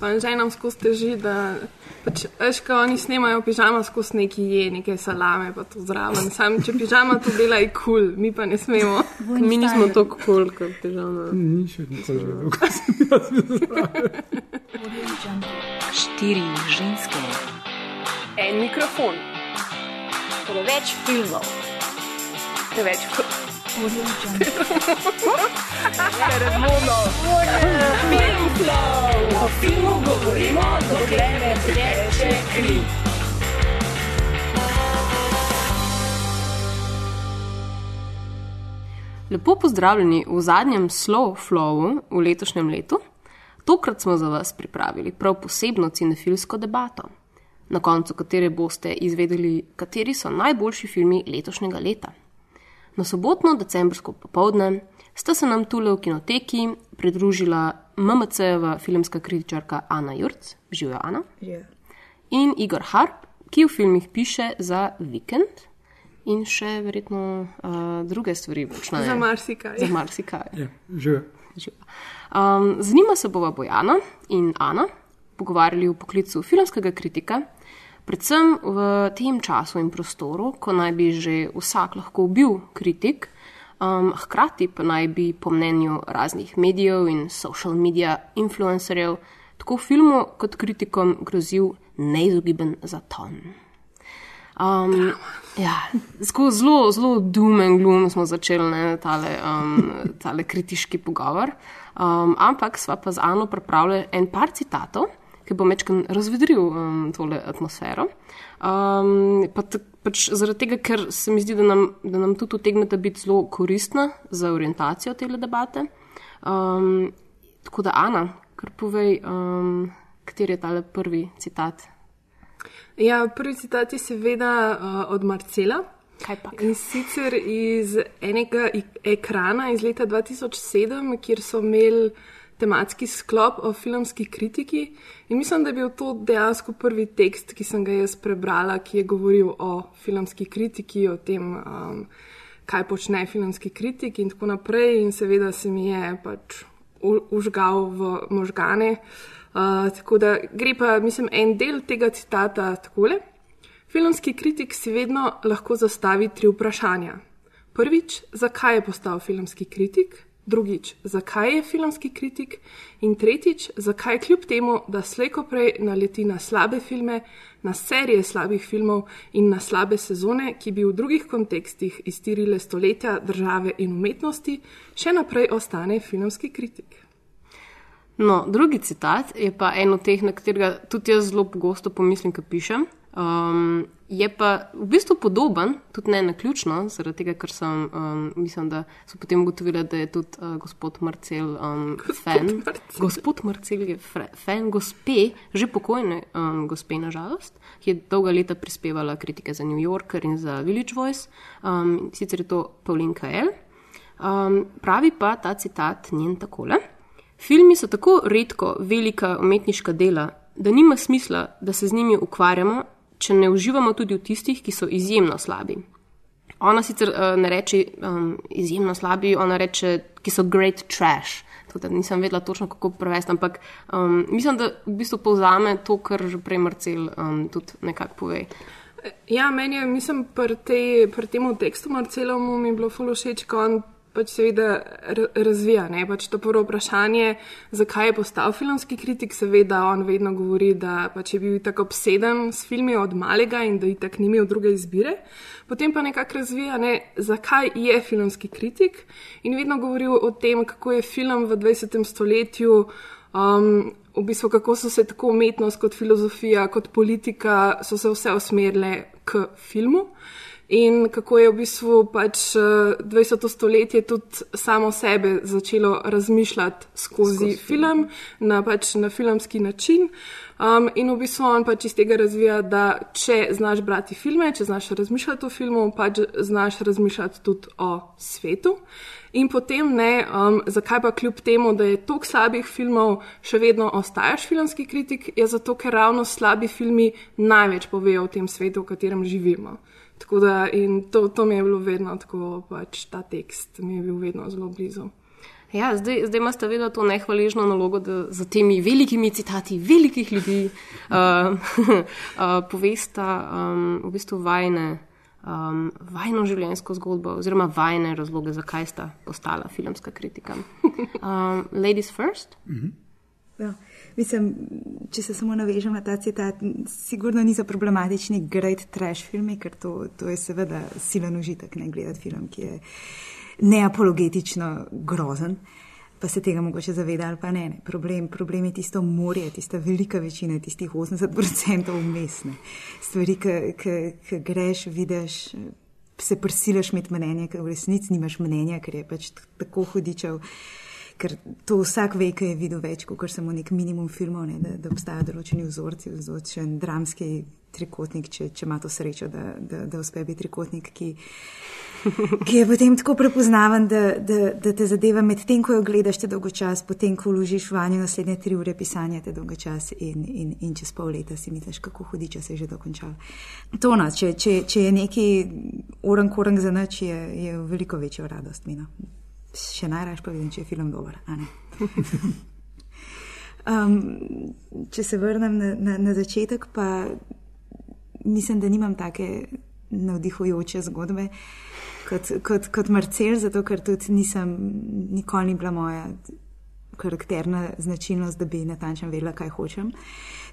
Pa ženam skozi teži, da pač, veš, ko oni snemajo pižama skozi neki je, neke salame, pa to zraven. Sam, če pižama to dela, je kul, cool, mi pa ne smemo. mi nismo tako kul, cool, kot pižama. Ni še nič, kar sem jaz videl. Štiri ženske. En mikrofon. Preveč filmov. Preveč filmov. O filmu govorimo, dokler ne teče kri. Lepo pozdravljeni v zadnjem slow flowu v letošnjem letu. Tokrat smo za vas pripravili prav posebno cinefilsko debato, na koncu katere boste izvedeli, kateri so najboljši filmi letošnjega leta. Na sobotno decembrsko popovdne sta se nam tule v kinoteki pridružila MMC-jeva filmska kritičarka Ana Jurc, živijo Ana, Yeah. in Igor Harp, ki v filmih piše za vikend in še verjetno uh, druge stvari počne. Za marsikaj. Za marsikaj. Ja, že. Um, z njima se bova Bojana in Ana pogovarjali o poklicu filmskega kritika, predvsem v tem času in prostoru, ko naj bi že vsak lahko bil kritik, um, hkrati pa naj bi po mnenju raznih medijev in social media influencerjev tako filmu kot kritikom grozil neizogiben zaton. Um, ja, zelo, zelo doom and gloom smo začeli ne, tale, um, tale kritiški pogovor. Um, ampak sva pa z Ano pripravili en par citatov, ki bo mečkam razvedril um, tole atmosfero. Um, pa pač zaradi tega, ker se mi zdi, da nam, da nam tudi utegnete biti zelo koristna za orientacijo te debate. Um, tako da, Ana, kar povej, um, kateri je tale prvi citat. Ja, prvi citat je seveda uh, od Marcela. In sicer iz enega ekrana iz leta 2007, kjer so imeli tematski sklop o filmski kritiki. In mislim, da je bil to dejansko prvi tekst, ki sem ga jaz prebrala, ki je govoril o filmski kritiki, o tem, um, kaj počne filmski kritik in tako naprej. In seveda se mi je pač užgal v možgane. Uh, tako da gre pa, mislim, en del tega citata takole. Filmski kritik si vedno lahko zastavi tri vprašanja. Prvič, zakaj je postal filmski kritik? Drugič, zakaj je filmski kritik? In tretjič, zakaj kljub temu, da slejko prej naleti na slabe filme, na serije slabih filmov in na slabe sezone, ki bi v drugih kontekstih iztirile stoletja države in umetnosti, še naprej ostane filmski kritik. No, drugi citat je pa en od teh, na katerega tudi jaz zelo pogosto pomislim, ko pišem. Um, je pa v bistvu podoben, tudi ne na ključno, zaradi tega, ker sem, um, mislim, da so potem ugotovili, da je tudi uh, gospod Marcel um, fan. Marcel. Gospod Marcel je fan gospe, že pokojne um, gospe, nažalost, ki je dolga leta prispevala kritike za New Yorker in za Village Voice, um, sicer je to Paulinka L. Um, pravi pa ta citat njen takole. Filmi so tako redko velika umetniška dela, da nima smisla, da se z njimi ukvarjamo, če ne uživamo tudi v tistih, ki so izjemno slabi. Ona sicer uh, ne reče um, izjemno slabi, ona reče, ki so great trash. Tako da nisem vedela točno, kako prevesti, ampak um, mislim, da v bistvu povzame to, kar že prej Marcel um, tudi nekako pove. Ja, meni je, mislim, pri te- pri tem tekstu Marcelovu mi je bilo ful všeč, ko on pač seveda ra- razvija. Ne? Pač to prvo vprašanje, zakaj je postal filmski kritik, seveda on vedno govori, da pač je bil tako obseden s filmi od malega in da itak ni imel druge izbire. Potem pa nekako razvija, ne, zakaj je filmski kritik in vedno govori o tem, kako je film v 20. stoletju. Um, v bistvu, kako so se tako umetnost, kot filozofija, kot politika, so se vse usmerile k filmu. In kako je v bistvu pač eh, 20. stoletje tudi samo sebe začelo razmišljati skozi, skozi film, na, pač na filmski način. Um, in v bistvu on pač iz tega razvija, da če znaš brati filme, če znaš razmišljati o filmu, pač znaš razmišljati tudi o svetu. In potem ne, um, zakaj pa kljub temu, da je toliko slabih filmov, še vedno ostaješ filmski kritik, je zato, ker ravno slabi filmi največ povejo o tem svetu, v katerem živimo. Tako da, in to, to mi je bilo vedno tako, pač ta tekst mi je bil vedno zelo blizu. Ja, zdaj, zdaj imate vedno to nehvaližno nalogo, da za temi velikimi citati velikih ljudi uh, uh, povesta um, v bistvu vajne, um, vajno življenjsko zgodbo oziroma vajne razloge, zakaj sta postala filmska kritika. Um, ladies first. Ja. Mislim, če se samo navežem na ta citat, sigurno niso problematični great trash filmi, ker to, to je seveda silen užitek, ne gledati film, ki je neapologetično grozen, pa se tega mogoče zaveda ali pa ne. ne. Problem, problem je tisto morje, tista velika večina, tistih 80% umestne. Stvari, ki greš, vidiš, se prisilaš med mnenje, ker v resnici nimaš mnenja, ker je pač tako hudičev. Ker to vsak ve, ki je videl več, kot samo nek minimum filmov, ne, da, da obstajajo določeni vzorci, vzorčen dramski trikotnik, če, če ima to srečo, da, da, da uspe biti trikotnik, ki, ki je potem tako prepoznaven, da, da, da te zadeva med tem, ko jo gledaš, te dolgo čas, potem, ko vložiš vanjo naslednje tri ure pisanja, te dolgo čas in, in, in čez pol leta si misliš, kako hudiča se je že dokončal. To no, če, če, če je neki orang korang za noč, je, je veliko večjo radost mino še najraje pa vidim, če je film dober. um, če se vrnem na, na, na začetek, pa mislim, da nimam take navdihujoče zgodbe kot, kot, kot Marcel, zato ker tudi nisem, nikoli ni bila moja karakterna značilnost, da bi natančno vedela, kaj hočem.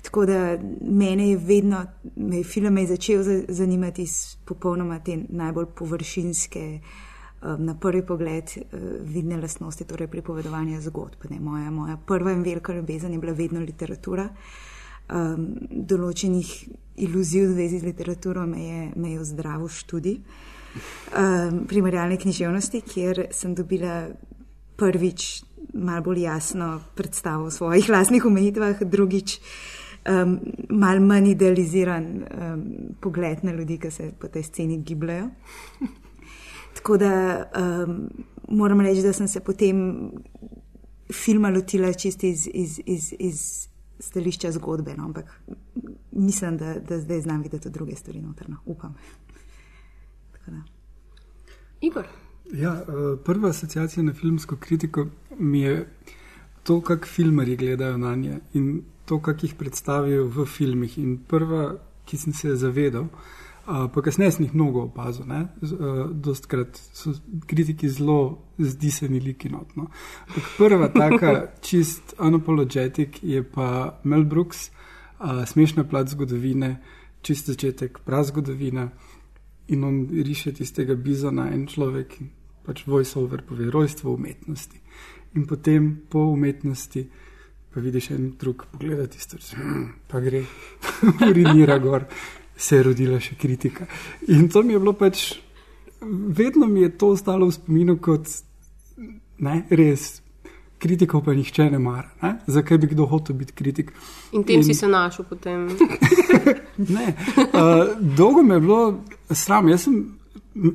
Tako da mene je vedno, me je film je začel zanimati iz popolnoma te najbolj površinske uh, na prvi pogled uh, vidne lastnosti, torej pripovedovanja zgodb. Moja, moja prva in velika ljubezen je bila vedno literatura. Um, določenih iluzij v zvezi z literaturo me je, me je zdravil študij um, primarjalne književnosti, kjer sem dobila prvič malo bolj jasno predstavo o svojih lastnih omejitvah, drugič um, malo manj idealiziran um, pogled na ljudi, ki se po tej sceni gibljajo. Tako da um, moram reči, da sem se potem filma lotila čisto iz, iz, iz, iz stališča zgodbe, no? ampak mislim, da, da zdaj znam videti druge stvari notrno. Upam. Igor. Ja, uh, prva asociacija na filmsko kritiko mi je to, kako filmari gledajo na nje in to, kako jih predstavijo v filmih. In prva, ki sem se zavedal, pa kasneje sem jih mnogo opazil. Uh, Dostkrat so kritiki zelo zdiseni liki notno. Prva taka čist unapologetic je pa Mel Brooks, uh, smešna plat zgodovine, čist začetek prav zgodovina in on riše tistega bizona en človek, pač voiceover pove rojstvo umetnosti. In potem po umetnosti. Pa vidiš en drug, pogledaj tisto, pa gre, urinira gor se je rodila še kritika. In to mi je bilo pač, vedno mi je to ostalo v spominu kot ne, res. Kritikov pa nihče ne mara. Ne? Zakaj bi kdo hotel biti kritik? In tem In... si se našel potem. ne, uh, dolgo me je bilo sram. Jaz sem,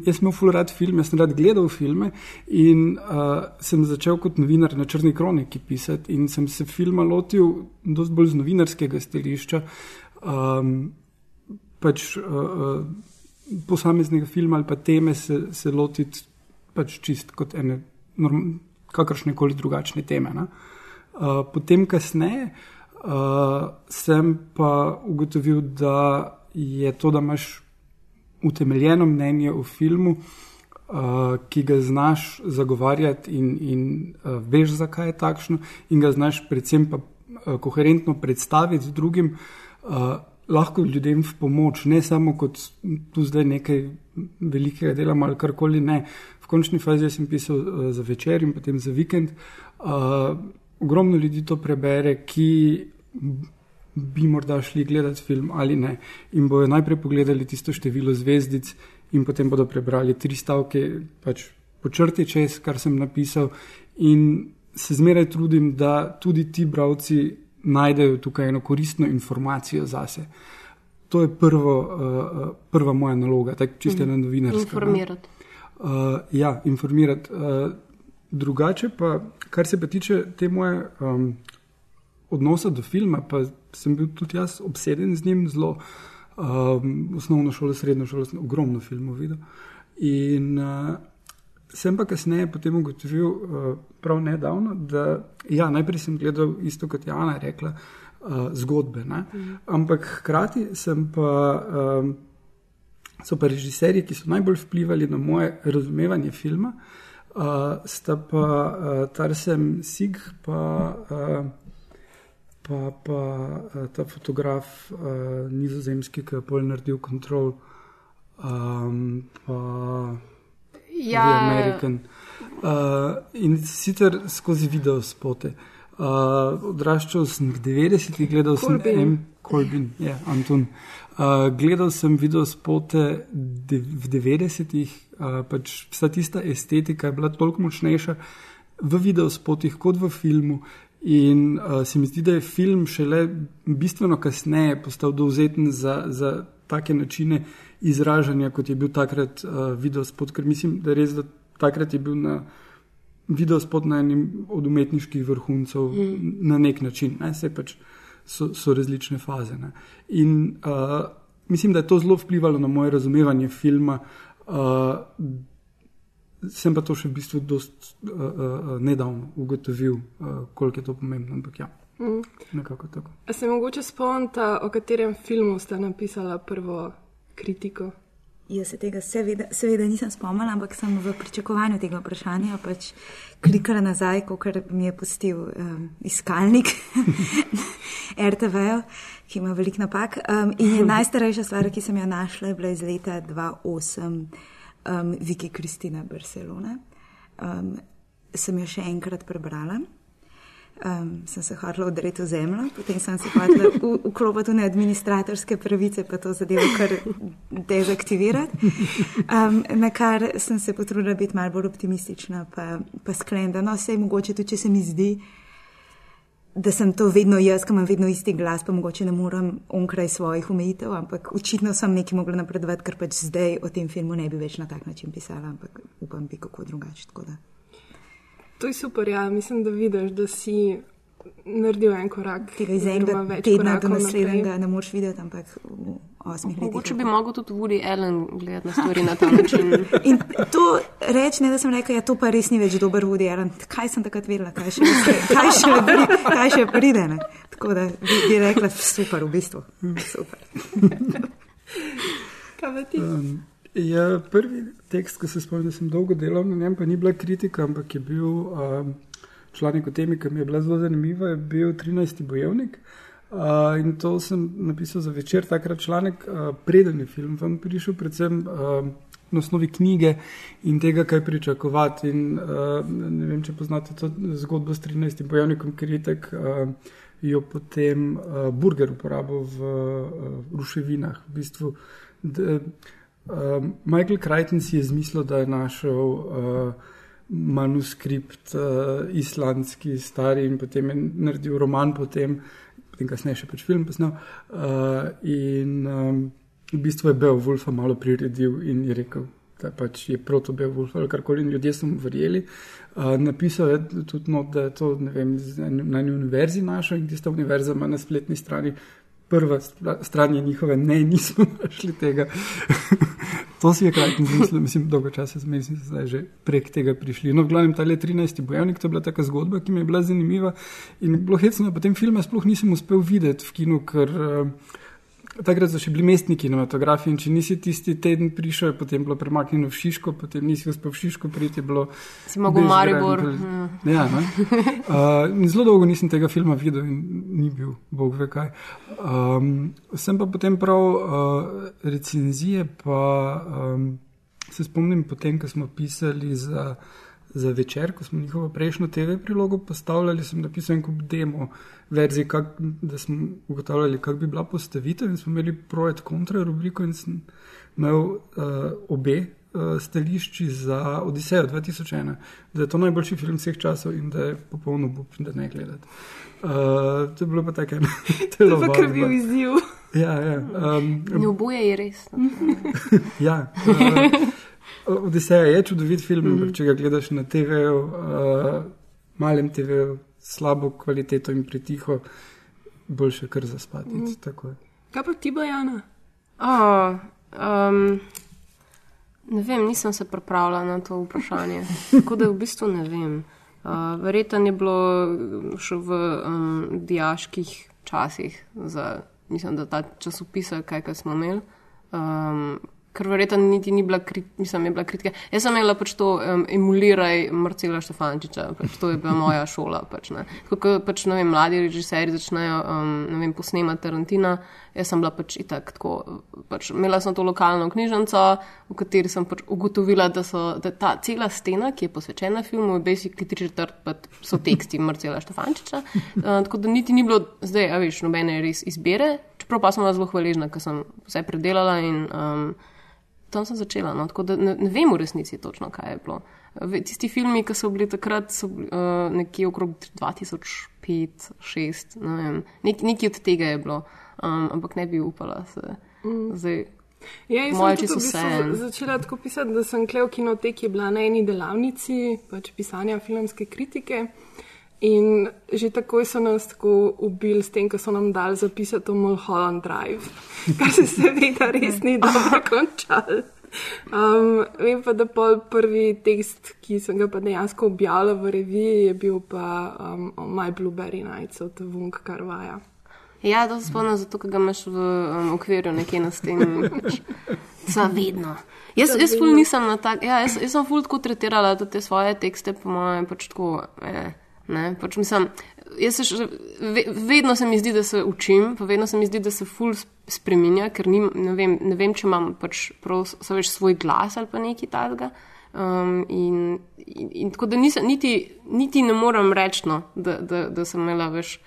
jaz sem imel fulorad film, jaz sem rad gledal filme in uh, sem začel kot novinar na črni kroniki pisati in sem se filma lotil dosti bolj z novinarskega stališča. Um, pač, uh, posameznega filma ali pa teme se, se lotiti pač čist kot ene kakršne koli drugačne teme. Uh, potem, kasneje, uh, sem pa ugotovil, da je to, da imaš utemeljeno mnenje o filmu, uh, ki ga znaš zagovarjati in, in uh, veš, zakaj je takšno, in ga znaš predvsem pa uh, koherentno predstaviti drugim. Uh, lahko ljudem v pomoč, ne samo kot tu zdaj nekaj velikega dela ali karkoli. Ne. V končni fazi sem pisal uh, za večer in potem za vikend. Uh, ogromno ljudi to prebere, ki bi morda šli gledati film ali ne. In bojo najprej pogledali tisto število zvezdic, in potem bodo prebrali tri stavke, pač počrti čez, kar sem napisal. In se zmeraj trudim, da tudi ti bravci najdejo tukaj eno koristno informacijo zase. To je prvo, uh, prva moja naloga, tako čisto ena novinarska. Informirati. Uh, ja, informirati. Uh, drugače pa, kar se pa tiče te moje um, odnosa do filma, pa sem bil tudi jaz obseden z njim zelo. Um, osnovno šolo, srednjo šolo, ogromno filmov videl. In uh, sem pa kasneje potem ugotovil, uh, prav nedavno, da ja, najprej sem gledal isto kot Jana rekla, uh, zgodbe. Mm. Ampak hkrati sem pa. Um, So pa režiserji, ki so najbolj vplivali na moje razumevanje filma, sta pa Tarsem Sig, pa, pa, pa ta fotograf uh, nizozemski, ki je pol naredil kontrol, um, pa Ja, American. Uh, in sicer skozi video spote. Uh, odraščal sem v 90-ih, gledal Corbin. sem M. Kolbin, ja, Anton. Uh, gledal sem video spote de, v 90-ih, uh, pač vsa tista estetika je bila toliko močnejša v video spotih kot v filmu. In uh, se mi zdi, da je film šele bistveno kasneje postal dovzeten za, za take načine izražanja, kot je bil takrat uh, video spot, ker mislim, da res, da takrat je bil na video spot na enem od umetniških vrhuncev mm. na nek način. Ne? Se pač so, so različne faze. Ne? In uh, mislim, da je to zelo vplivalo na moje razumevanje filma. Uh, sem pa to še v bistvu dost uh, uh, nedavno ugotovil, uh, koliko je to pomembno. Ampak ja, Mm. nekako tako. A se mogoče spomnite, o katerem filmu ste napisali prvo kritiko? Jaz se tega seveda, seveda nisem spomnila, ampak sem v pričakovanju tega vprašanja pač klikala nazaj, kot mi je pustil um, iskalnik RTV, ki ima veliko napak. Um, in je najstarejša stvar, ki sem jo našla, je bila iz leta 2008, um, Viki Kristina Barcelona. Um, sem jo še enkrat prebrala. Um, sem se hotela odreti v zemljo, potem sem se hotela vklopiti v administratorske pravice, pa to zadevo kar dezaktivirati. Um, na kar sem se potrudila biti malo bolj optimistična, pa, pa sklenila, da no, vse je mogoče, tudi če se mi zdi, da sem to vedno jaz, ki imam vedno isti glas, pa mogoče ne morem onkraj svojih omejitev, ampak očitno sem nekaj mogla napredovati, ker pač zdaj o tem filmu ne bi več na tak način pisala, ampak upam, bi kako drugače. To je super, ja. mislim, da vidiš, da si naredil en korak. Tega iz enega tedna do naslednjega ne moreš videti, ampak v osmih letih. Mogoče bi mogel tudi Woody Allen gledati na stvari na ta način. In to reči, ne da sem rekel, da ja, to pa res ni več dober Woody Allen. Kaj sem takrat vedela, kaj še, kaj še, kaj še pride. Ne? Tako da bi, bi rekla, super, v bistvu. Super. Kaj pa ti? Um, ja, prvi tekst, ki se spomnim, da sem dolgo delal na njem, pa ni bila kritika, ampak je bil um, članek o temi, ki mi je bila zelo zanimiva, je bil 13. bojevnik. Uh, in to sem napisal za večer, takrat članek, uh, preden je film vam prišel, predvsem uh, na osnovi knjige in tega, kaj pričakovati. In, uh, ne vem, če poznate to zgodbo s 13. bojevnikom, ker je tak. Uh, Jo potem uh, burger uporabil v uh, ruševinah. V bistvu, d, uh, Michael Crichton si je zmislil, da je našel uh, manuskript uh, islandski, stari in potem je naredil roman, potem, potem kasneje še pač film posnel. Uh, in um, v bistvu je Beowulf malo priredil in je rekel, da pač je proti Beowulf ali karkoli in ljudje so mu verjeli. Uh, napisal je tudi, not, da je to vem, na eni univerzi našel in tista univerza ima na spletni strani. Prva stran je njihove, ne, nismo našli tega. to si je krajko zmislil, mislim, dolgo časa smo mislim, zdaj že prek tega prišli. No, v glavnem, ta le 13. bojevnik, to je bila taka zgodba, ki mi je bila zanimiva in bilo hecno, potem filma sploh nisem uspel videti v kinu, ker uh, takrat so še bili mestni kinematografi in če nisi tisti teden prišel, je potem bilo premaknjeno v Šiško, potem nisi uspel v Šiško priti, bilo. Si mogel v Maribor. Ja, ne. Uh, in zelo dolgo nisem tega filma videl in ni bil, bog ve kaj. Um, sem pa potem prav uh, recenzije, pa um, se spomnim potem, ko smo pisali za, za večer, ko smo njihovo prejšnjo TV prilogo postavljali, sem napisal en kup demo verzij, kak, da smo ugotavljali, kak bi bila postavitev in smo imeli projekt kontra rubriko in sem imel uh, obe uh, stališči za Odisejo 2001, da je to najboljši film vseh časov in da je popolno bup, da ne gledati. Uh, to je bilo pa tako eno To je pa kar bil izziv. Ja, ja. Um, Ne oboje je res. ja, uh, Odiseja je čudovit film, ampak če ga gledaš na TV-ju, uh, malem TV-ju, slabo kvaliteto in pretiho, boljše kar zaspati. Mm. Kaj pa ti, Bojana? Oh, um, Ne vem, nisem se pripravila na to vprašanje. Tako da v bistvu ne vem. Uh, Verjetno je bilo še v um, diaških časih, za, mislim, da ta časopis, kaj, kaj smo imeli. Um, ker verjetno niti ni bila, krit, mislim, je bila kritika. Jaz sem imela pač to um, emuliraj Marcela Štefančiča, pač to je bila moja šola. Pač, kot pač, ne vem, mladi režiserji začnejo um, posnemati Tarantina, jaz sem bila pač itak tako. Pač, imela sem to lokalno knjižnico, v kateri sem pač ugotovila, da, so, da ta cela stena, ki je posvečena filmu, je basically tri četrt, pa so teksti Marcela Štefančiča. Uh, tako da niti ni bilo zdaj, a veš, nobene res izbire. Čeprav pa sem zelo hvaležna, ker sem vse predelala in um, tam sem začela. No, tako da ne, ne vem v resnici točno, kaj je bilo. Tisti filmi, ki so bili takrat, so bili, uh, nekje okrog 2005-2006, ne Nek, nekaj od tega je bilo, um, ampak ne bi upala se. Mm. Zdaj, Ja, jaz sem tudi začela tako pisati, da sem klev kinoteki bila na eni delavnici pač pisanja filmske kritike. In že takoj so nas tako ubili s tem, ko so nam dali zapisati v Mulholland Drive, kar se seveda res ni dobro končalo. Um, vem pa, da prvi tekst, ki sem ga pa dejansko objavila v reviji, je bil pa um, My Blueberry Nights od Vunk Karvaja. Ja, to se spomnim, zato ga imaš v um, okviru nekje na steni. Zavedno. Jaz, jaz ful nisem na tak, ja, jaz, jaz sem ful tako tretirala, te svoje tekste, po mojem, pač tako. Eh. Pač mislim, še, vedno se mi zdi, da se učim, pa vedno se mi zdi, da se ful spremenja, ker ni, ne, vem, ne vem, če imam pač prav, veš, svoj glas ali pa nekaj takega. Um, in, in, in tako da nisem, niti, niti ne morem reči, no, da, da, da sem imela več.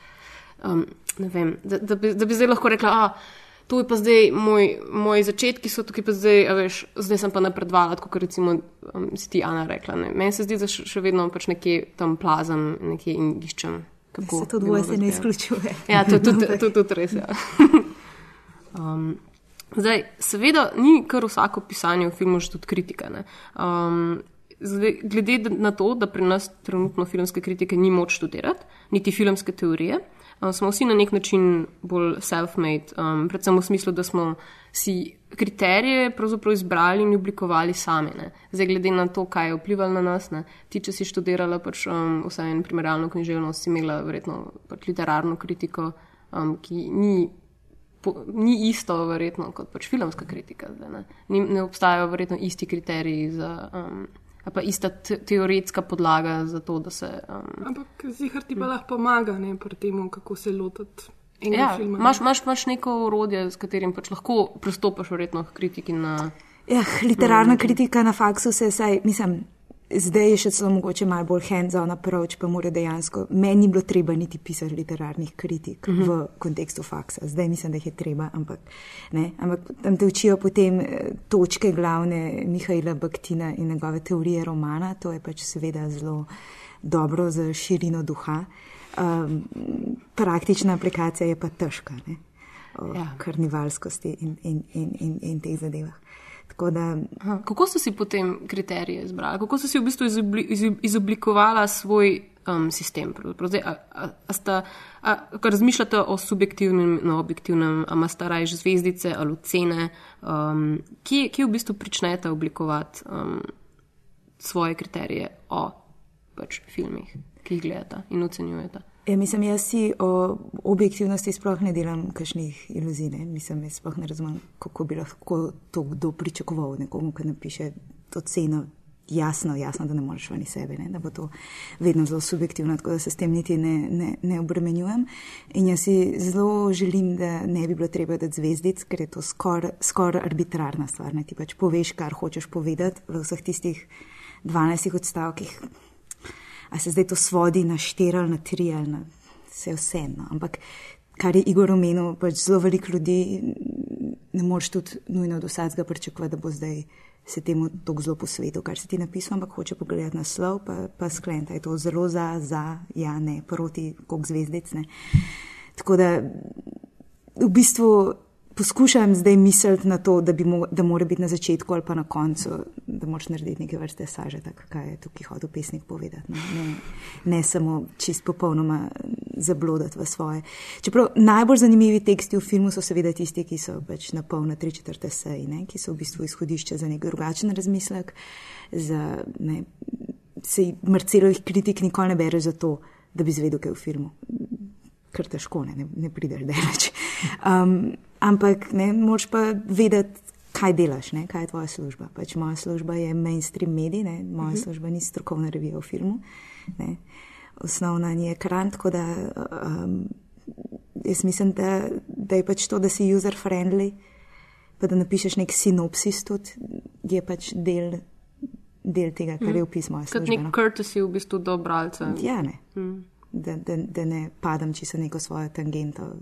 Um, vem, da, da, bi, da bi zdaj lahko rekla, da to je pa zdaj moj, moj začetki, so tukaj pa zdaj, veš, zdaj sem pa napredovala, kot recimo um, si ti Ana rekla. Ne. Meni se zdi, da še, še vedno pač nekje tam plazam, nekje in iščem. Kako se to dvoje se ne izključuje. Ja, to je tudi, tudi, tudi res. Ja. um, zdaj, seveda, ni kar vsako pisanje v filmu že tudi kritika. Um, zdaj, glede na to, da pri nas trenutno filmske kritike ni moč študirati, niti filmske teorije um, smo vsi na nek način bolj self-made, um, predvsem v smislu, da smo si kriterije pravzaprav izbrali in oblikovali sami. Ne. Zdaj, glede na to, kaj je vplivalo na nas, ne. ti, če si študirala pač, um, vsaj en primerjalno književnost, si imela verjetno pač literarno kritiko, um, ki ni. Po, ni isto, verjetno, kot pač filmska kritika. Zdaj, ne. Ni, ne obstajajo, verjetno, isti kriteriji za um, pa ista te teoretska podlaga za to, da se. Um, Ampak zihar ti pa lahko pomaga ne, pri tem, kako se lotiti. Ja, imaš, imaš, imaš neko urodje, s katerim pač lahko pristopiš verjetno k kritiki na. Ja, literarna kritika na faksu se, saj, mislim, zdaj je še celo mogoče malo bolj hands-on approach, pa mora dejansko, meni ni bilo treba niti pisati literarnih kritik uh -huh. v kontekstu faksa. Zdaj mislim, da jih je treba, ampak, ne, ampak tam te učijo potem eh, točke glavne Mihajla Baktina in njegove teorije romana, to je pač seveda zelo dobro za širino duha. Um, praktična aplikacija je pa težka, ne, o ja. karnivalskosti in, in, in, in, in teh zadevah. Da, kako so si potem kriterije izbrali, kako so si v bistvu izoblikovali svoj um, sistem? Zdaj, a, a, a sta, a, razmišljate o subjektivnem in no, objektivnem, ali imate raje zvezdice ali cene, um, kje, kje v bistvu pričnete oblikovati um, svoje kriterije o pač, filmih, ki jih gledate in ocenjujete? Ja, mislim, jaz si o objektivnosti sploh ne delam kakšnih iluzij. Ne? Mislim, jaz sploh ne razumem, kako bi lahko to kdo pričakoval nekomu, ki napiše to ceno. Jasno, jasno, da ne moreš vani sebe, ne? da bo to vedno zelo subjektivno, tako da se s tem niti ne, ne, ne obremenjujem. In jaz si zelo želim, da ne bi bilo treba dati zvezdic, ker je to skoraj skor arbitrarna stvar. Ne? Ti pač poveš, kar hočeš povedati v vseh tistih 12 odstavkih, a se zdaj to svodi na štiri ali na tri ali na vse vseeno. Ampak kar je Igor omenil, pač zelo veliko ljudi ne moreš tudi nujno od vsakega pričakovati, da bo zdaj se temu tako zelo posvetil, kar si ti napisal, ampak hoče pogledati naslov, pa, pa sklenta je to zelo za, za, ja, ne, proti, kot zvezdic. Ne. Tako da v bistvu poskušam zdaj misliti na to, da, da mora biti na začetku ali pa na koncu, da moraš narediti nekaj vrste saže, tako kaj je tukaj hotel pesnik povedati. No? Ne, ne samo čist popolnoma zablodati v svoje. Čeprav najbolj zanimivi teksti v filmu so seveda tisti, ki so pač na pol na tri četrte seji, ne? ki so v bistvu izhodišče za nek drugačen razmislek. Za, ne, se Marcelovih kritik nikoli ne bere za to, da bi zvedel, kaj je v filmu. Ker težko ne, ne, ne prideš daleč. Um, ampak ne moš pa vedeti, kaj delaš, ne, kaj je tvoja služba. Pač moja služba je mainstream medij, ne, moja uh mhm. -huh. služba ni strokovna revija o filmu. Ne. Osnovna je ekran, tako da um, jaz mislim, da, da je pač to, da si user-friendly, pa da napišeš nek sinopsis, tudi je pač del del tega, kar je v pismu. Kot nek no. courtesy v bistvu do bralca. Ja, ne. Mm. Da, da, da ne padam čisto neko svojo tangento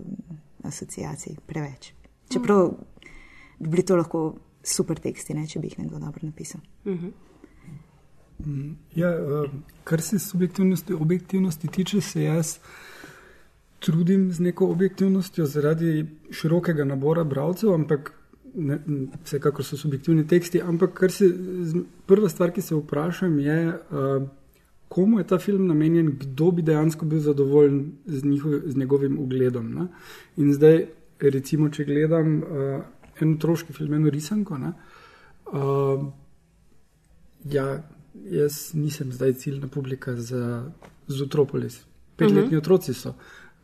asociacij preveč. Čeprav bi bili to lahko super teksti, ne, če bi jih nekdo dobro napisal. Mm -hmm. ja, uh, kar se subjektivnosti, objektivnosti tiče, se jaz trudim z neko objektivnostjo zaradi širokega nabora bralcev, ampak ne, vsekakor so subjektivni teksti, ampak se, prva stvar, ki se vprašam, je, uh, komu je ta film namenjen, kdo bi dejansko bil zadovoljen z, njihov, z njegovim ugledom. Ne? In zdaj, recimo, če gledam uh, en otroški film, eno risanko. Ne, uh, ja, jaz nisem zdaj ciljna publika za Zutropolis. Petletni uh mhm. -huh. otroci so.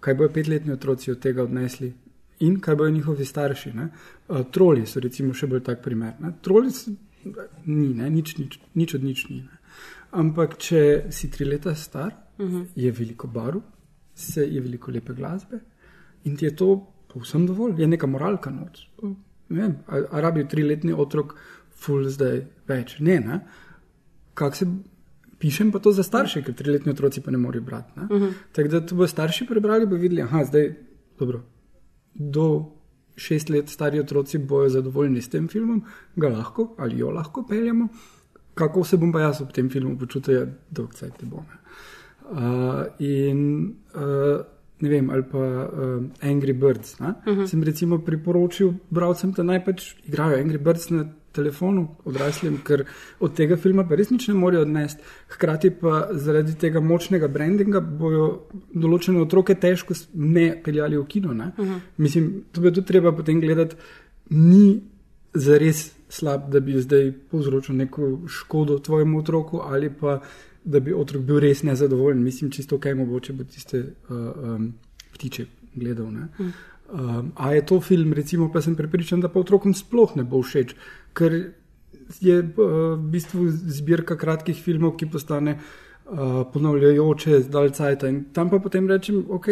Kaj bojo petletni otroci od tega odnesli? in kaj bojo njihovi starši. Uh, troli so recimo še bolj tak primer. Ne? Troli so, ni, ne? Nič, nič, nič od nič ni. Ne? Ampak če si tri leta star, uh mhm. -huh. je veliko barv, se je veliko lepe glasbe in ti je to povsem dovolj, je neka moralka noč. Arabijo triletni otrok, ful zdaj več. Ne, ne. Kak se pišem pa to za starše, ker triletni otroci pa ne morejo brati. Uh mhm. -huh. Tako da to bo starši prebrali, bo videli, aha, zdaj dobro do šest let stari otroci bojo zadovoljni s tem filmom, ga lahko ali jo lahko peljemo. Kako se bom pa jaz v tem filmu počutil, da vse te bom. Uh, in uh, ne vem, ali pa uh, Angry Birds. Uh mhm. -huh. Sem recimo priporočil bralcem, da naj pač igrajo Angry Birds na telefonu odraslim, ker od tega filma pa res nič ne morejo odnesti. Hkrati pa zaradi tega močnega brandinga bojo določene otroke težko ne peljali v kino. Uh mhm. -huh. Mislim, to bi tudi treba potem gledati. Ni za res slab, da bi zdaj povzročil neko škodo tvojemu otroku ali pa da bi otrok bil res nezadovoljen. Mislim, čisto kaj mogoče bo tiste uh, um, ptiče gledal. Uh, Um, a je to film, recimo, pa sem prepričan, da pa otrokom sploh ne bo všeč, ker je uh, v bistvu zbirka kratkih filmov, ki postane uh, ponavljajoče zdaj cajt. In tam pa potem rečem, ok,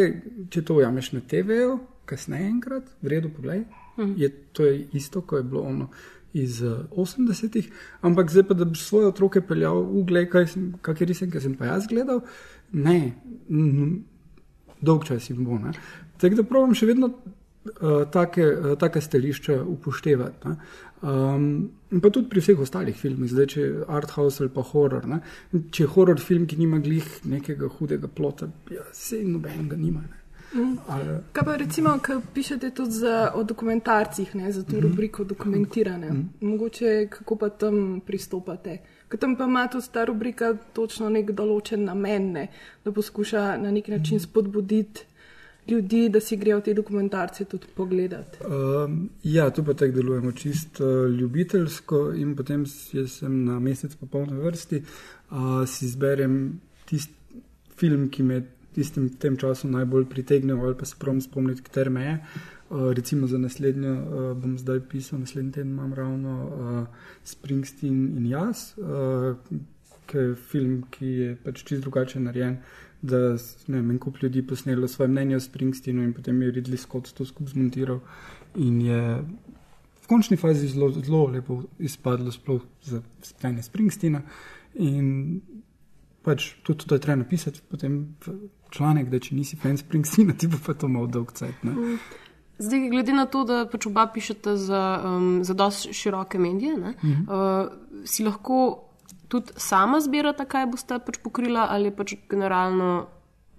če to ujameš na TV-ju, kasneje enkrat, v redu, poglej. Hmm. Je, to je isto, kot je bilo ono iz uh, 80-ih, ampak zdaj pa, da bi svoje otroke peljal v gled, kakšne risanke sem pa jaz gledal, ne, dolg čas jim bo. Ne. Tako da pravim še vedno uh, take, uh, take stališča upoštevati. Um, in pa tudi pri vseh ostalih filmih, zdaj če je art house ali pa horor. Ne? Če je horor film, ki nima glih nekega hudega plota, ja, se nobenega nima. Ne? Kaj pa recimo, kaj pišete tudi za, o dokumentarcih, ne, za to mm. rubriko dokumentirane? Mm. Mogoče kako pa tam pristopate? Ker tam pa ima tudi ta rubrika točno nek določen namen, ne, da poskuša na nek način mm. spodbuditi ljudi, da si grejo te dokumentarce tudi pogledati? Um, ja, tu pa tako delujemo čisto uh, ljubiteljsko in potem sem na mesec po polni vrsti, uh, si izberem tisti film, ki me tistim tem času najbolj pritegnil ali pa se pravim spomniti, kater me je. Uh, recimo za naslednjo uh, bom zdaj pisal, naslednji teden imam ravno uh, Springsteen in jaz, uh, ki je film, ki je pač čist drugače narejen da je en kup ljudi posnelo svoje mnenje o Springsteenu in potem je Ridley Scott to skupaj zmontiral. In je v končni fazi zelo, zelo lepo izpadlo, sploh za sprejetje Springsteena. In pač tudi to je treba napisati, potem članek, da če nisi fan Springsteena, ti bo pa to malo dolg cajt. Mm. Zdaj, glede na to, da pač oba pišete za, um, za dosti široke medije, ne, mm -hmm. uh, si lahko tudi sama zbirate, kaj boste pač pokrila, ali pač generalno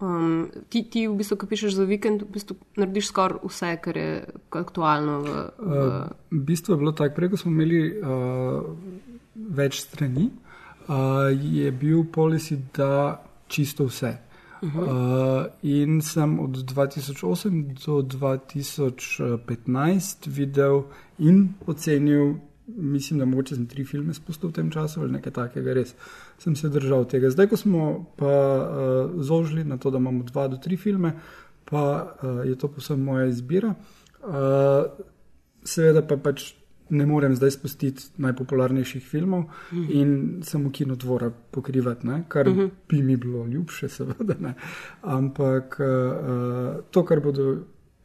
Um, ti, ti, v bistvu, ko pišeš za vikend, v bistvu narediš skoraj vse, kar je aktualno. V, v... Uh, v bistvu je bilo tako, prej smo imeli uh, več strani, uh, je bil policy, da čisto vse. Uh, in sem od 2008 do 2015 videl in ocenil, mislim, da mogoče sem tri filme spustil v tem času ali nekaj takega, res sem se držal tega. Zdaj, ko smo pa uh, zožili na to, da imamo dva do tri filme, pa uh, je to posebno moja izbira. Uh, seveda pa pač ne morem zdaj spustiti najpopularnejših filmov uh -huh. in samo kino dvora pokrivati, ne? kar uh -huh. bi mi bilo ljubše, seveda. Ne? Ampak uh, to, kar bodo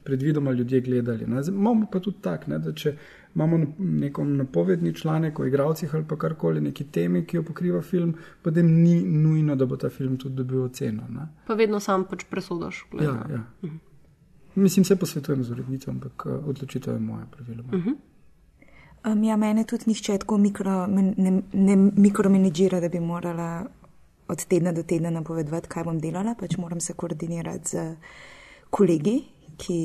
predvidoma ljudje gledali. Imamo pa tudi tak, ne? da če imamo neko napovedni članek o igravcih ali pa karkoli, neki temi, ki jo pokriva film, potem ni nujno, da bo ta film tudi dobil oceno. Ne? Pa vedno sam pač presodaš. Ja, ja. Uh -huh. Mislim, se posvetujem z urednico, ampak odločitev je moja, praviloma. Uh -huh. Um, ja, mene tudi nihče tako mikro, ne, ne mikromanedžira, da bi morala od tedna do tedna napovedovati, kaj bom delala. Pač moram se koordinirati z kolegi, ki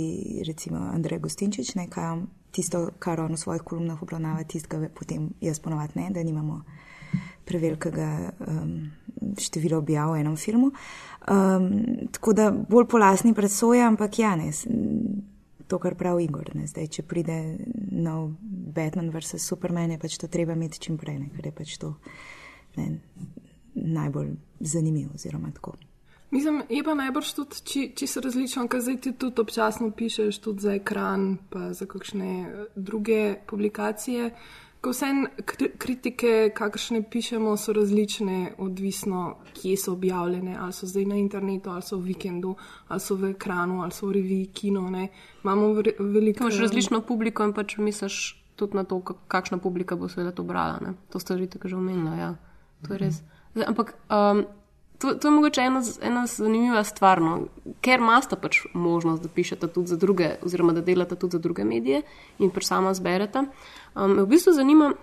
recimo Andrej Gostinčič, ne, kaj tisto, kar on v svojih kolumnah obravnava, tistega potem jaz ponovadi ne, da nimamo prevelikega um, števila objav v enem filmu. Um, tako da bolj po lasni presoja, ampak ja, ne to, kar pravi Igor. Zdaj, če pride nov Batman vs. Superman, je pač to treba imeti čim prej, ne? ker je pač to ne, najbolj zanimivo. Mislim, je pa najbrž tudi, če so različni, kaj zdaj ti tudi občasno pišeš, tudi za ekran, pa za kakšne druge publikacije. Vse kritike, kakršne pišemo, so različne, odvisno, kje so objavljene, ali so zdaj na internetu, ali so v vikendu, ali so v ekranu, ali so v reviji, kino. Ne. Imamo veliko. Imáš različno publiko in pač misliš tudi na to, kakšna publika bo seveda to brala. Ne. To ste že tako že omenili. Ja. To je res. Zdaj, ampak. Um, To, to je mogoče ena, ena zanimiva stvar, no? ker imate pač možnost, da pišete tudi za druge, oziroma da delate tudi za druge medije in pač sama zberete. Um, v bistvu zanima,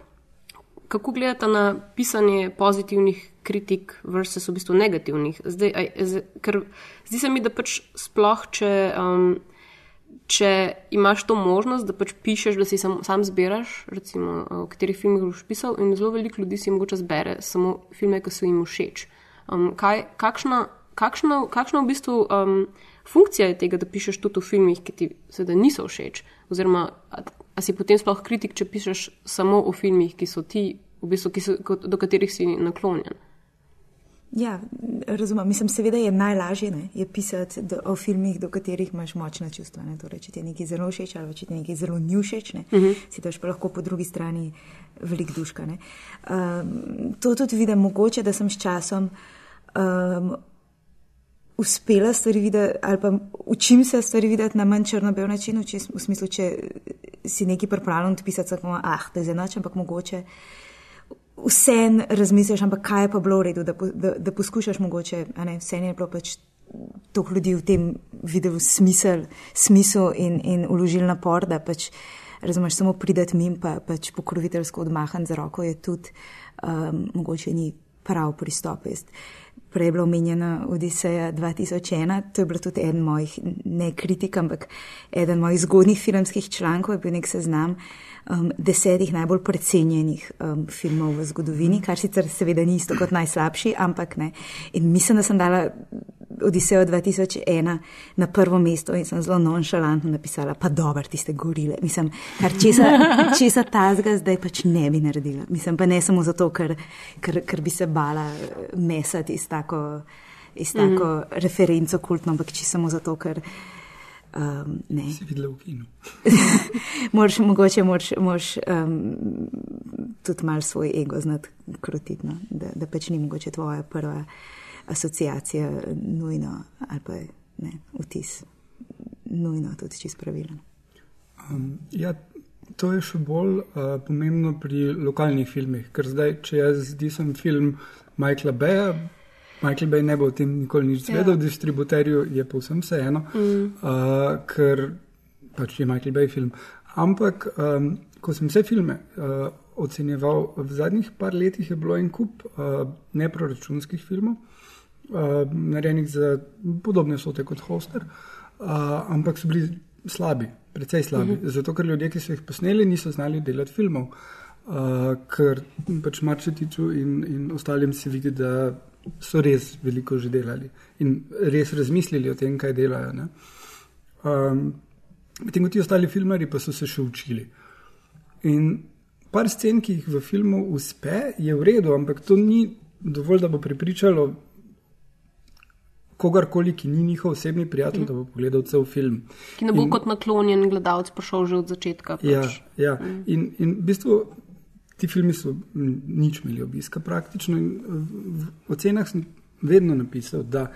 kako gledate na pisanje pozitivnih kritik versus v bistvu negativnih. Zdaj, aj, z, ker zdi se mi, da pač sploh, če, um, če imaš to možnost, da pač pišeš, da si sam, sam zbiraš, recimo, v katerih filmih boš pisal, in zelo veliko ljudi si mogoče zbere samo filme, ki so jim všeč. Um, kaj, kakšna, kakšna, kakšna v bistvu um, funkcija je tega, da pišeš tudi v filmih, ki ti seveda niso všeč? Oziroma, a, a si potem sploh kritik, če pišeš samo v filmih, ki so ti, v bistvu, ki so, do katerih si naklonjen? Ja, razumem. Mislim, seveda je najlažje ne, je pisati do, o filmih, do katerih imaš močna čustva. Torej, če ti je nekaj zelo všeč ali če ti je nekaj zelo ni všeč, uh -huh. si daš pa lahko po drugi strani velik duška. Um, to tudi vidim, mogoče, da sem s časom um, uspela stvari videti, ali pa učim se stvari videti na manj črno-bel način, v, v smislu, če si neki pripravljen odpisati, ah, da je za noč, ampak mogoče. Vse en razmisliš, ampak kaj je pa bilo v redu, da, da, da poskušaš mogoče, ne, vse je bilo pač to ljudi v tem videu smisel, smisel in, in uložil napor, da pač razumeš samo pridati mim, pa pač pokroviteljsko odmahan za roko je tudi um, mogoče ni prav pristop. Jaz prej je bila omenjena Odiseja 2001, to je bilo tudi eden mojih, ne kritik, ampak eden mojih zgodnih filmskih člankov, je bil nek seznam um, desetih najbolj precenjenih um, filmov v zgodovini, kar sicer seveda ni isto kot najslabši, ampak ne. In mislim, da sem dala Odisejo 2001 na prvo mesto in sem zelo nonšalantno napisala, pa dobro, tiste gorile. Mislim, kar česa, česa tazga zdaj pač ne bi naredila. Mislim, pa ne samo zato, ker, ker, ker bi se bala mesati iz tako, iz tako mm -hmm. referenco kultno, ampak čisto samo zato, ker. Um, ne. Si videl v kinu. moraš, mogoče moraš, moraš um, tudi malo svoj ego znati krutiti, no? da, da pač ni mogoče tvoja prva asociacija nujno ali pa ne, vtis nujno tudi čist pravilen. Um, ja, to je še bolj uh, pomembno pri lokalnih filmih, ker zdaj, če jaz zdi film Michaela Beja, Michael Bay ne bo o tem nikoli nič zvedel, ja. distributerju je povsem vseeno, mm. uh, ker pač je Michael Bay film. Ampak, um, ko sem vse filme uh, ocenjeval, v zadnjih par letih je bilo en kup uh, neproračunskih filmov uh, narejenih za podobne sote kot Hoster, uh, ampak so bili slabi, precej slabi. Uh -huh. Zato, ker ljudje, ki so jih posneli, niso znali delati filmov. Uh, ker pač Marčetiču in, in ostalim se vidi, da so res veliko že delali in res razmislili o tem, kaj delajo. Um, Medtem ko ti ostali filmari pa so se še učili. In par scen, ki jih v filmu uspe, je v redu, ampak to ni dovolj, da bo prepričalo kogarkoli, ki ni njihov osebni prijatelj, da bo pogledal cel film. Ki ne bo In- kot naklonjen gledalec prišel že od začetka. Pač. Ja, ja. In, in v bistvu ti filmi so nič imeli obiska praktično. In v, v ocenah sem vedno napisal, da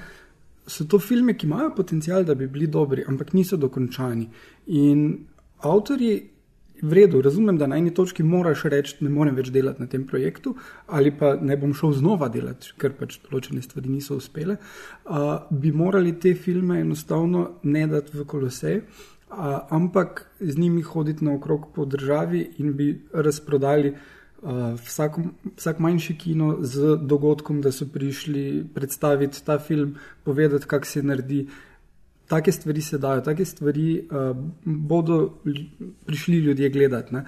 so to filme, ki imajo potencial, da bi bili dobri, ampak niso dokončani. In avtorji. V redu, razumem, da na eni točki moraš reči, ne morem več delati na tem projektu, ali pa ne bom šel znova delati, ker pač določene stvari niso uspele. Uh, bi morali te filme enostavno ne dati v kolosej, uh, ampak z njimi hoditi naokrog po državi in bi razprodali uh, vsak, vsak manjši kino z dogodkom, da so prišli predstaviti ta film, povedati, kako se naredi. Take stvari se dajo, take stvari uh, bodo prišli ljudje gledati. Ne.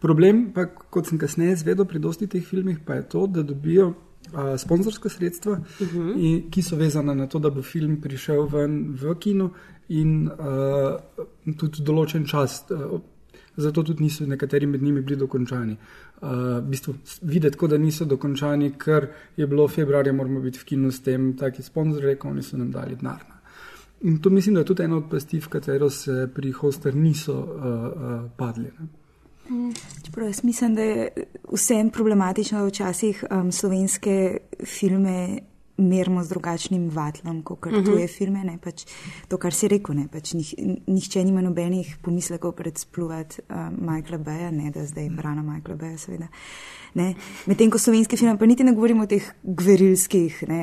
Problem, pa, kot sem kasneje izvedel pri dosti teh filmih, pa je to, da dobijo uh, sponzorska sredstva, uh -huh. in, ki so vezana na to, da bo film prišel ven v kino in uh, tudi določen čas. Uh, zato tudi niso nekateri med njimi bili dokončani. Uh, v bistvu videti, kot da niso dokončani, ker je bilo februarja, moramo biti v kinu s tem, taki sponzorji, rekel, oni so nam dali denar. In to mislim, da je tudi ena od pasti, v katero se pri Hoster niso uh, uh, padli. Ne. Čeprav jaz mislim, da je vseeno problematično, da včasih um, slovenske filme merimo z drugačnim vatlom, kot kar tuje filme. Ne, pač to, kar si rekel, ne, pač nih, nihče nima nobenih pomislekov predspluvat um, Michaela Beja, ne da zdaj brana Michaela Beja, seveda. Ne. Medtem ko slovenski film, pa niti ne govorimo o teh gverilskih ne,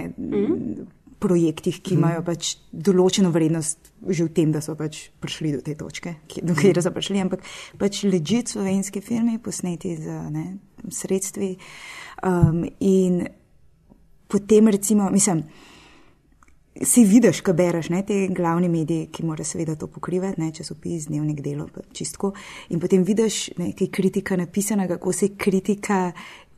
projektih, ki imajo pač določeno vrednost že v tem, da so pač prišli do te točke, do kjer so prišli, ampak pač ležit slovenski filmi, posneti z ne, sredstvi. Um, in potem, recimo, mislim, si vidiš, ko bereš ne, te glavni mediji, ki morajo seveda to pokrivati, ne, časopis, dnevnik delo, čistko. In potem vidiš nekaj kritika napisana, kako se kritika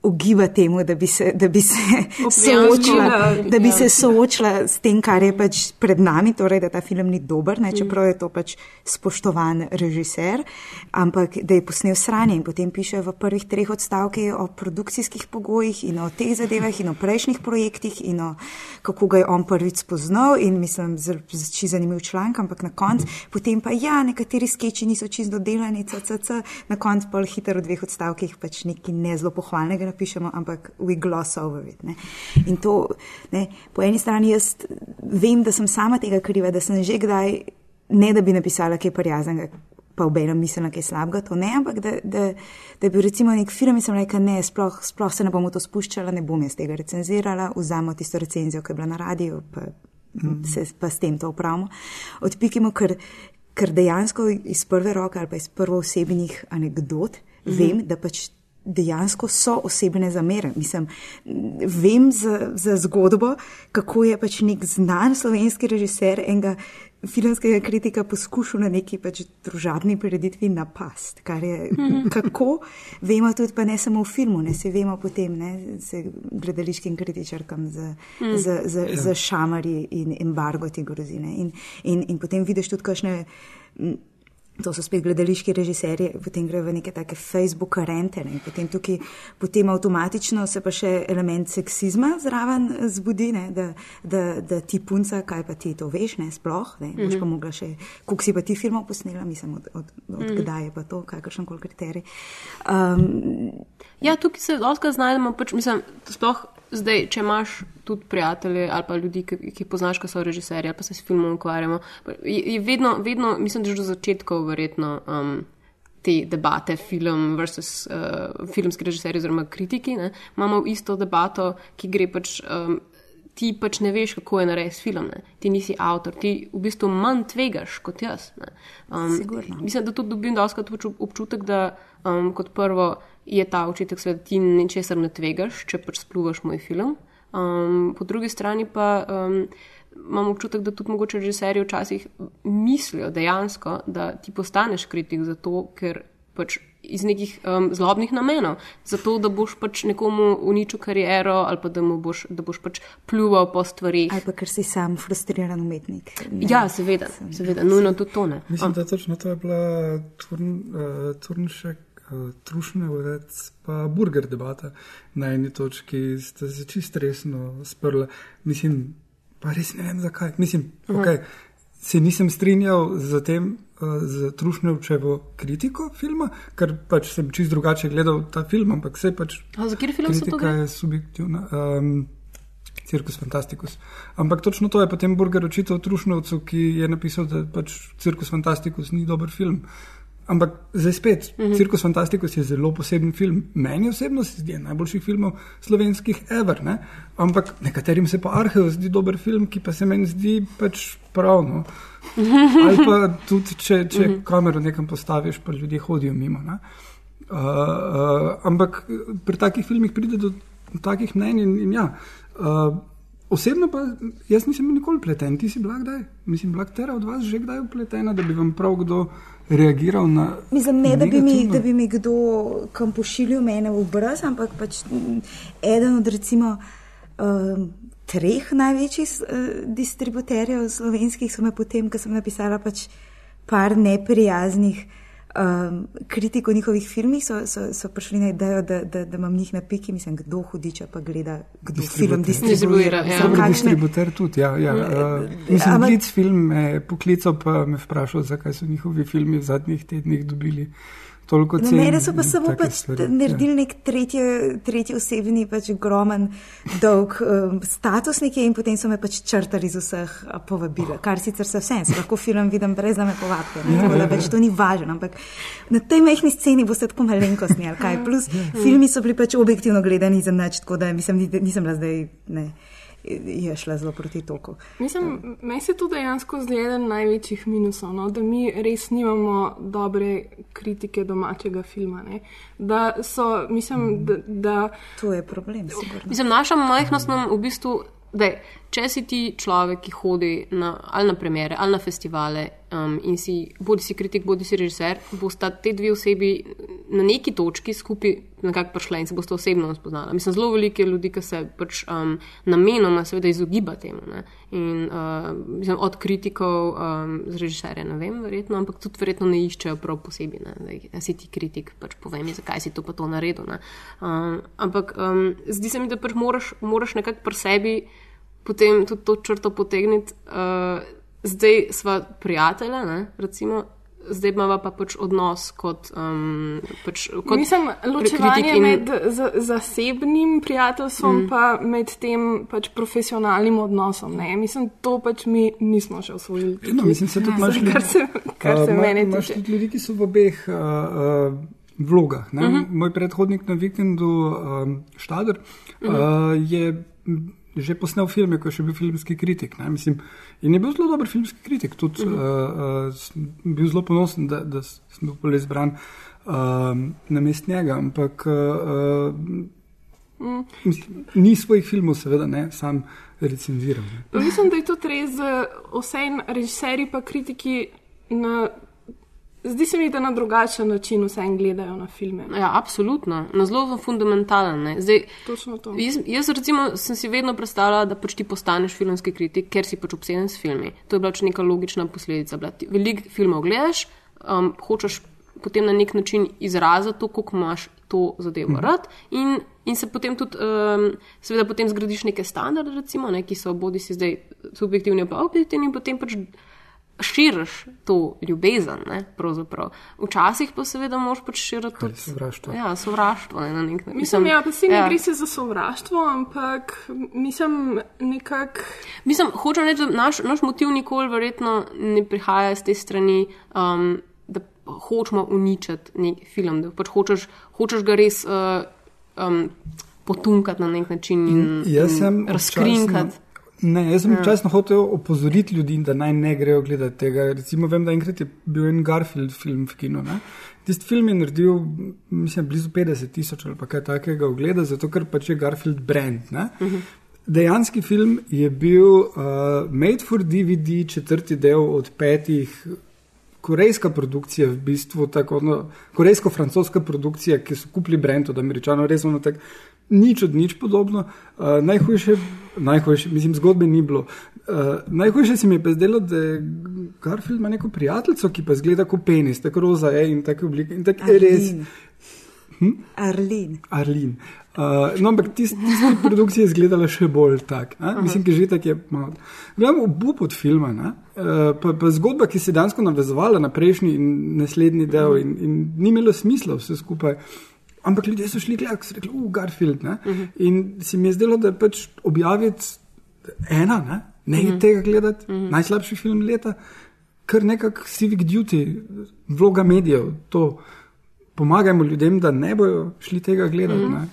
ogiba temu, da bi se, da bi se soočila, Objanskila, da bi ja. se soočila s tem, kar je pač pred nami, torej, da ta film ni dober, ne, čeprav je to pač spoštovan režiser, ampak da je posnel sranje in potem piše v prvih treh odstavkih o produkcijskih pogojih in o teh zadevah in o prejšnjih projektih in o kako ga je on prvič spoznal in mislim, či zanimiv članek, ampak na koncu potem pa ja, nekateri skeči niso čisto dodelani, cc, na koncu pa hitro v dveh odstavkih pač nekaj ne zelo pohvalnega napišemo, ampak we gloss over it. Ne. In to, ne, po eni strani jaz vem, da sem sama tega kriva, da sem že kdaj, ne da bi napisala kaj prijaznega, pa obenem mislila kaj slabega, to ne, ampak da, da, da bi recimo nek film in sem rekla, ne, sploh, sploh se ne bom v to spuščala, ne bom jaz tega recenzirala, vzamemo tisto recenzijo, ki je bila na radiju, pa, mm. se, pa s tem to upravimo. Odpikimo, ker, ker dejansko iz prve roke ali pa iz prvoosebnih anegdot mm -hmm. vem, da pač dejansko so osebne zamere. Mislim, vem za, za zgodbo, kako je pač nek znan slovenski režiser enega filmskega kritika poskušal na neki pač družabni prireditvi napast. Kar je, kako, vemo tudi pa ne samo v filmu, ne se vemo potem, ne, se gledališkim kritičarkam za, za, za, za šamari in embargo te grozine. In, in, in potem vidiš tudi kakšne. To so spet gledališki režiserji, potem grejo v neke take Facebook rente ne, in potem tukaj, potem avtomatično se pa še element seksizma zraven zbudi, ne, da, da, da ti punca, kaj pa ti to veš, ne, sploh, ne, boš pa mogla še, koliko si pa ti filmov posnela, mislim, od, od, od kdaj je pa to, kakršen koli kriterij. Um, Ja, tukaj se lahko znajdemo, pač, mislim, sploh zdaj, če imaš tudi prijatelje ali pa ljudi, ki, ki poznaš, ki so režiserji ali pa se s filmom ukvarjamo, je, je vedno, vedno, mislim, da že do začetkov verjetno um, te debate film versus uh, filmski režiserji oziroma kritiki, ne, imamo isto debato, ki gre pač. Um, Ti pač ne veš, kako je narediti film, ne? ti nisi avtor, ti v bistvu manj tvegaš kot jaz. ne. Um, Sigurno. mislim, da tudi dobim doskrat občutek, da um, kot prvo je ta očitek, da ti ničesar ne tvegaš, če pač spluvaš moj film. Um, po drugi strani pa um, imam občutek, da tudi mogoče režiserji včasih mislijo dejansko, da ti postaneš kritik zato, ker pač iz nekih um, zlobnih namenov, zato da boš pač nekomu uničil kariero ali pa da, boš, da boš pač pljuval po stvarih. Ali pa ker si sam frustriran umetnik. Ne, ja, seveda, seveda, nujno tudi to ne. Mislim, da točno to je bila turn, uh, turnšek. Trušne vrec, pa burger debata na eni točki, ste se čist resno sprli. Mislim, pa res ne vem zakaj. Mislim, uh -huh. okay, se nisem strinjal z tem, z Trušnevčevo kritiko filma, ker pač sem čist drugače gledal ta film, ampak vse pač. A za kjer film kritika so to? je subjektivna. Um, Cirkus Fantasticus. Ampak točno to je potem Burger očital Trušnevcu, ki je napisal, da pač Cirkus Fantasticus ni dober film. Ampak zdaj spet, uh -huh. Cirkus Fantasticus je zelo poseben film. Meni osebno se zdi najboljših filmov slovenskih ever. Ne? Ampak nekaterim se pa Arheus zdi dober film, ki pa se meni zdi pač pravno. Ali pa tudi, če, če uh -huh. kamero nekam postaviš, pa ljudje hodijo mimo. Uh, uh, ampak pri takih filmih pride do takih mnenj in, in ja. Uh, Osebno pa jaz nisem nikoli pleten, ti si bila kdaj? Mislim, bila tera od vas že kdaj upletena, da bi vam prav kdo reagiral na. Mislim, ne, da bi, mi, da bi mi kdo kam pošiljal mene v brez, ampak pač eden od recimo uh, treh največjih uh, distributerjev slovenskih so me potem, ko sem napisala pač par neprijaznih um, kritik o njihovih filmih, so, so, so prišli na idejo, da, da, da imam njih na piki, mislim, kdo hudiča pa gleda, kdo film distribuira. Ja. Kakšne... Distributer tudi, ja. ja. Uh, mislim, da je film me poklical, pa me vprašal, zakaj so njihovi filmi v zadnjih tednih dobili toliko cen. Mene so pa samo pač naredili ja. nek tretji, tretji osebni, pač ogromen, dolg um, status nekje in potem so me pač črtali iz vseh povabila, kar sicer se vsem, se lahko film vidim brez da me povabite, ja, tako da pač to ni važno, ampak na tej mehni sceni boste tako malenkostni, ali kaj. Plus filmi so bili pač objektivno gledani za nič, tako da mislim, nisem bila zdaj, ne je šla zelo proti toku. Mislim, meni se to dejansko zdi eden največjih minusov, no? da mi res nimamo dobre kritike domačega filma. Ne? Da so, mislim, da, da. To je problem, sigurno. Mislim, naša majhnost nam v bistvu. Dej, če si ti človek, ki hodi na, ali na premjere ali na festivale um, in si bodi si kritik, bodi si režiser, bosta te dve osebi na neki točki skupaj nekako prišla in se boste osebno spoznala. Mislim, zelo veliko je ljudi, ki se pač um, namenoma seveda izogiba temu. Ne? In uh, mislim, od kritikov um, z režiserja ne vem, verjetno, ampak tudi verjetno ne iščejo prav posebej. Da si ti kritik, pač povej mi, zakaj si to pa to naredil. Um, ampak um, zdi se mi, da pač moraš, moraš nekako pri sebi potem tudi to črto potegniti. Uh, zdaj smo prijatelji, ne, recimo. Zdaj imamo pa pač odnos kot. Um, pač, kot Mislim, ločevanje in... med zasebnim prijateljstvom in mm. med tem pač profesionalnim odnosom. Ne? Mislim, to pač mi nismo še osvojili. No, mislim, se tudi imaš ljudi, kar se, kar se uh, meni tiče. Tudi ljudi, ki so v obeh uh, uh, vlogah. Uh mhm. -huh. Moj predhodnik na vikendu, um, Štader, uh -huh. uh, je že posnel filme, ko je še bil filmski kritik. Mislim, in je bil zelo dober filmski kritik. Tudi uh -huh. uh, uh, bil zelo ponosen, da, da sem bil polez bran uh, na mest njega. Ampak uh, uh, mislim, ni svojih filmov, seveda, ne, sam recenziral. Ne. Mislim, da je to res za vse režiserji pa kritiki. Na Zdi se mi, da na drugačen način vse gledajo na filme. Ja, absolutno, na zelo fundamentalen. Zdaj, Točno to. Jaz, jaz recimo, sem si vedno predstavljala, da pač ti postaneš filmski kritik, ker si pač obseden s filmi. To je bila pač neka logična posledica. Veliko filmov gledaš, um, hočeš potem na nek način izraziti to, kako imaš to zadevo hmm. rad. In, in se potem tudi, um, seveda, potem zgradiš neke standarde, recimo, ne, ki so bodi si zdaj subjektivni, pa objektivni, in potem pač širiš to ljubezen. Ne, Včasih pa seveda moš pač širiti tudi sovraštvo. Ja, sovraštvo ne, na nek način. Mislim, ja, pa si ne ja. gre se za sovraštvo, ampak mislim nekako. Mislim, hočem reči, da naš, naš motiv nikoli verjetno ne prihaja z te strani. Um, da Hočemo uničiti nek film, da pač hočeš, hočeš ga res uh, um, potunkati na nek način in, in razkrinkati. Ne, jaz sem ja. včasih hotel opozoriti ljudi, da naj ne grejo gledati tega. Recimo, vem, da enkrat je bil en Garfield film v kinu. Tisti film je naredil, mislim, blizu 50 tisoč ali kaj takega ogleda, zato ker pač je Garfield brand. Uh -huh. dejanski film je bil uh, Made for DVD, četrti del od petih. Korejska produkcija, v bistvu tako, no, korejsko-francoska produkcija, ki so kupili brend od američanov, res ono tako, nič od nič podobno. Uh, najhujše, najhujše, mislim, zgodbe ni bilo. Uh, najhujše se mi je pa zdelo, da je Garfield ima neko prijateljico, ki pa zgleda kot penis, tako roza je in tako oblike. In tako je res. Hm? Arlin. Arlin. Uh, no, ampak tiste tist produkcije je izgledala še bolj tako. Mislim, da že tako je malo. Gledamo obup od filma, uh, pa, pa zgodba, ki se je dansko navezovala na prejšnji in naslednji del, in, in ni imelo smisla vse skupaj. Ampak ljudje so šli gledati, so rekli, uf, Garfield. Uh -huh. In se mi je zdelo, da je pač objaviti ena, ne, ne uh -huh. tega gledati, uh -huh. najslabši film leta, kar nekako civic duty, vloga medijev. To pomagajmo ljudem, da ne bojo šli tega gledati. Uh -huh.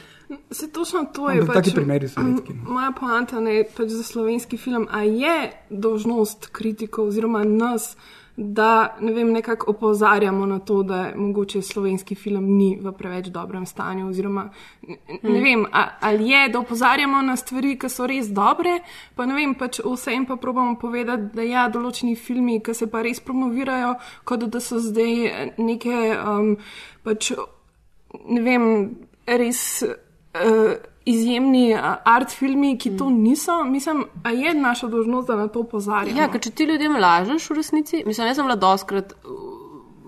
Se točno to je. Pač, taki primeri so redki. No. Moja poanta je pač za slovenski film, a je dožnost kritikov oziroma nas, da ne vem, nekako opozarjamo na to, da mogoče slovenski film ni v preveč dobrem stanju oziroma ne hmm. vem, a, ali je, da opozarjamo na stvari, ki so res dobre, pa ne vem, pač vsem pa probamo povedati, da ja, določeni filmi, ki se pa res promovirajo, kot da so zdaj neke, um, pač ne vem, res uh, izjemni art filmi, ki to mm. niso, mislim, da je naša dožnost, da na to opozarjamo. Ja, ker če ti ljudem lažeš v resnici, mislim, jaz sem bila doskrat.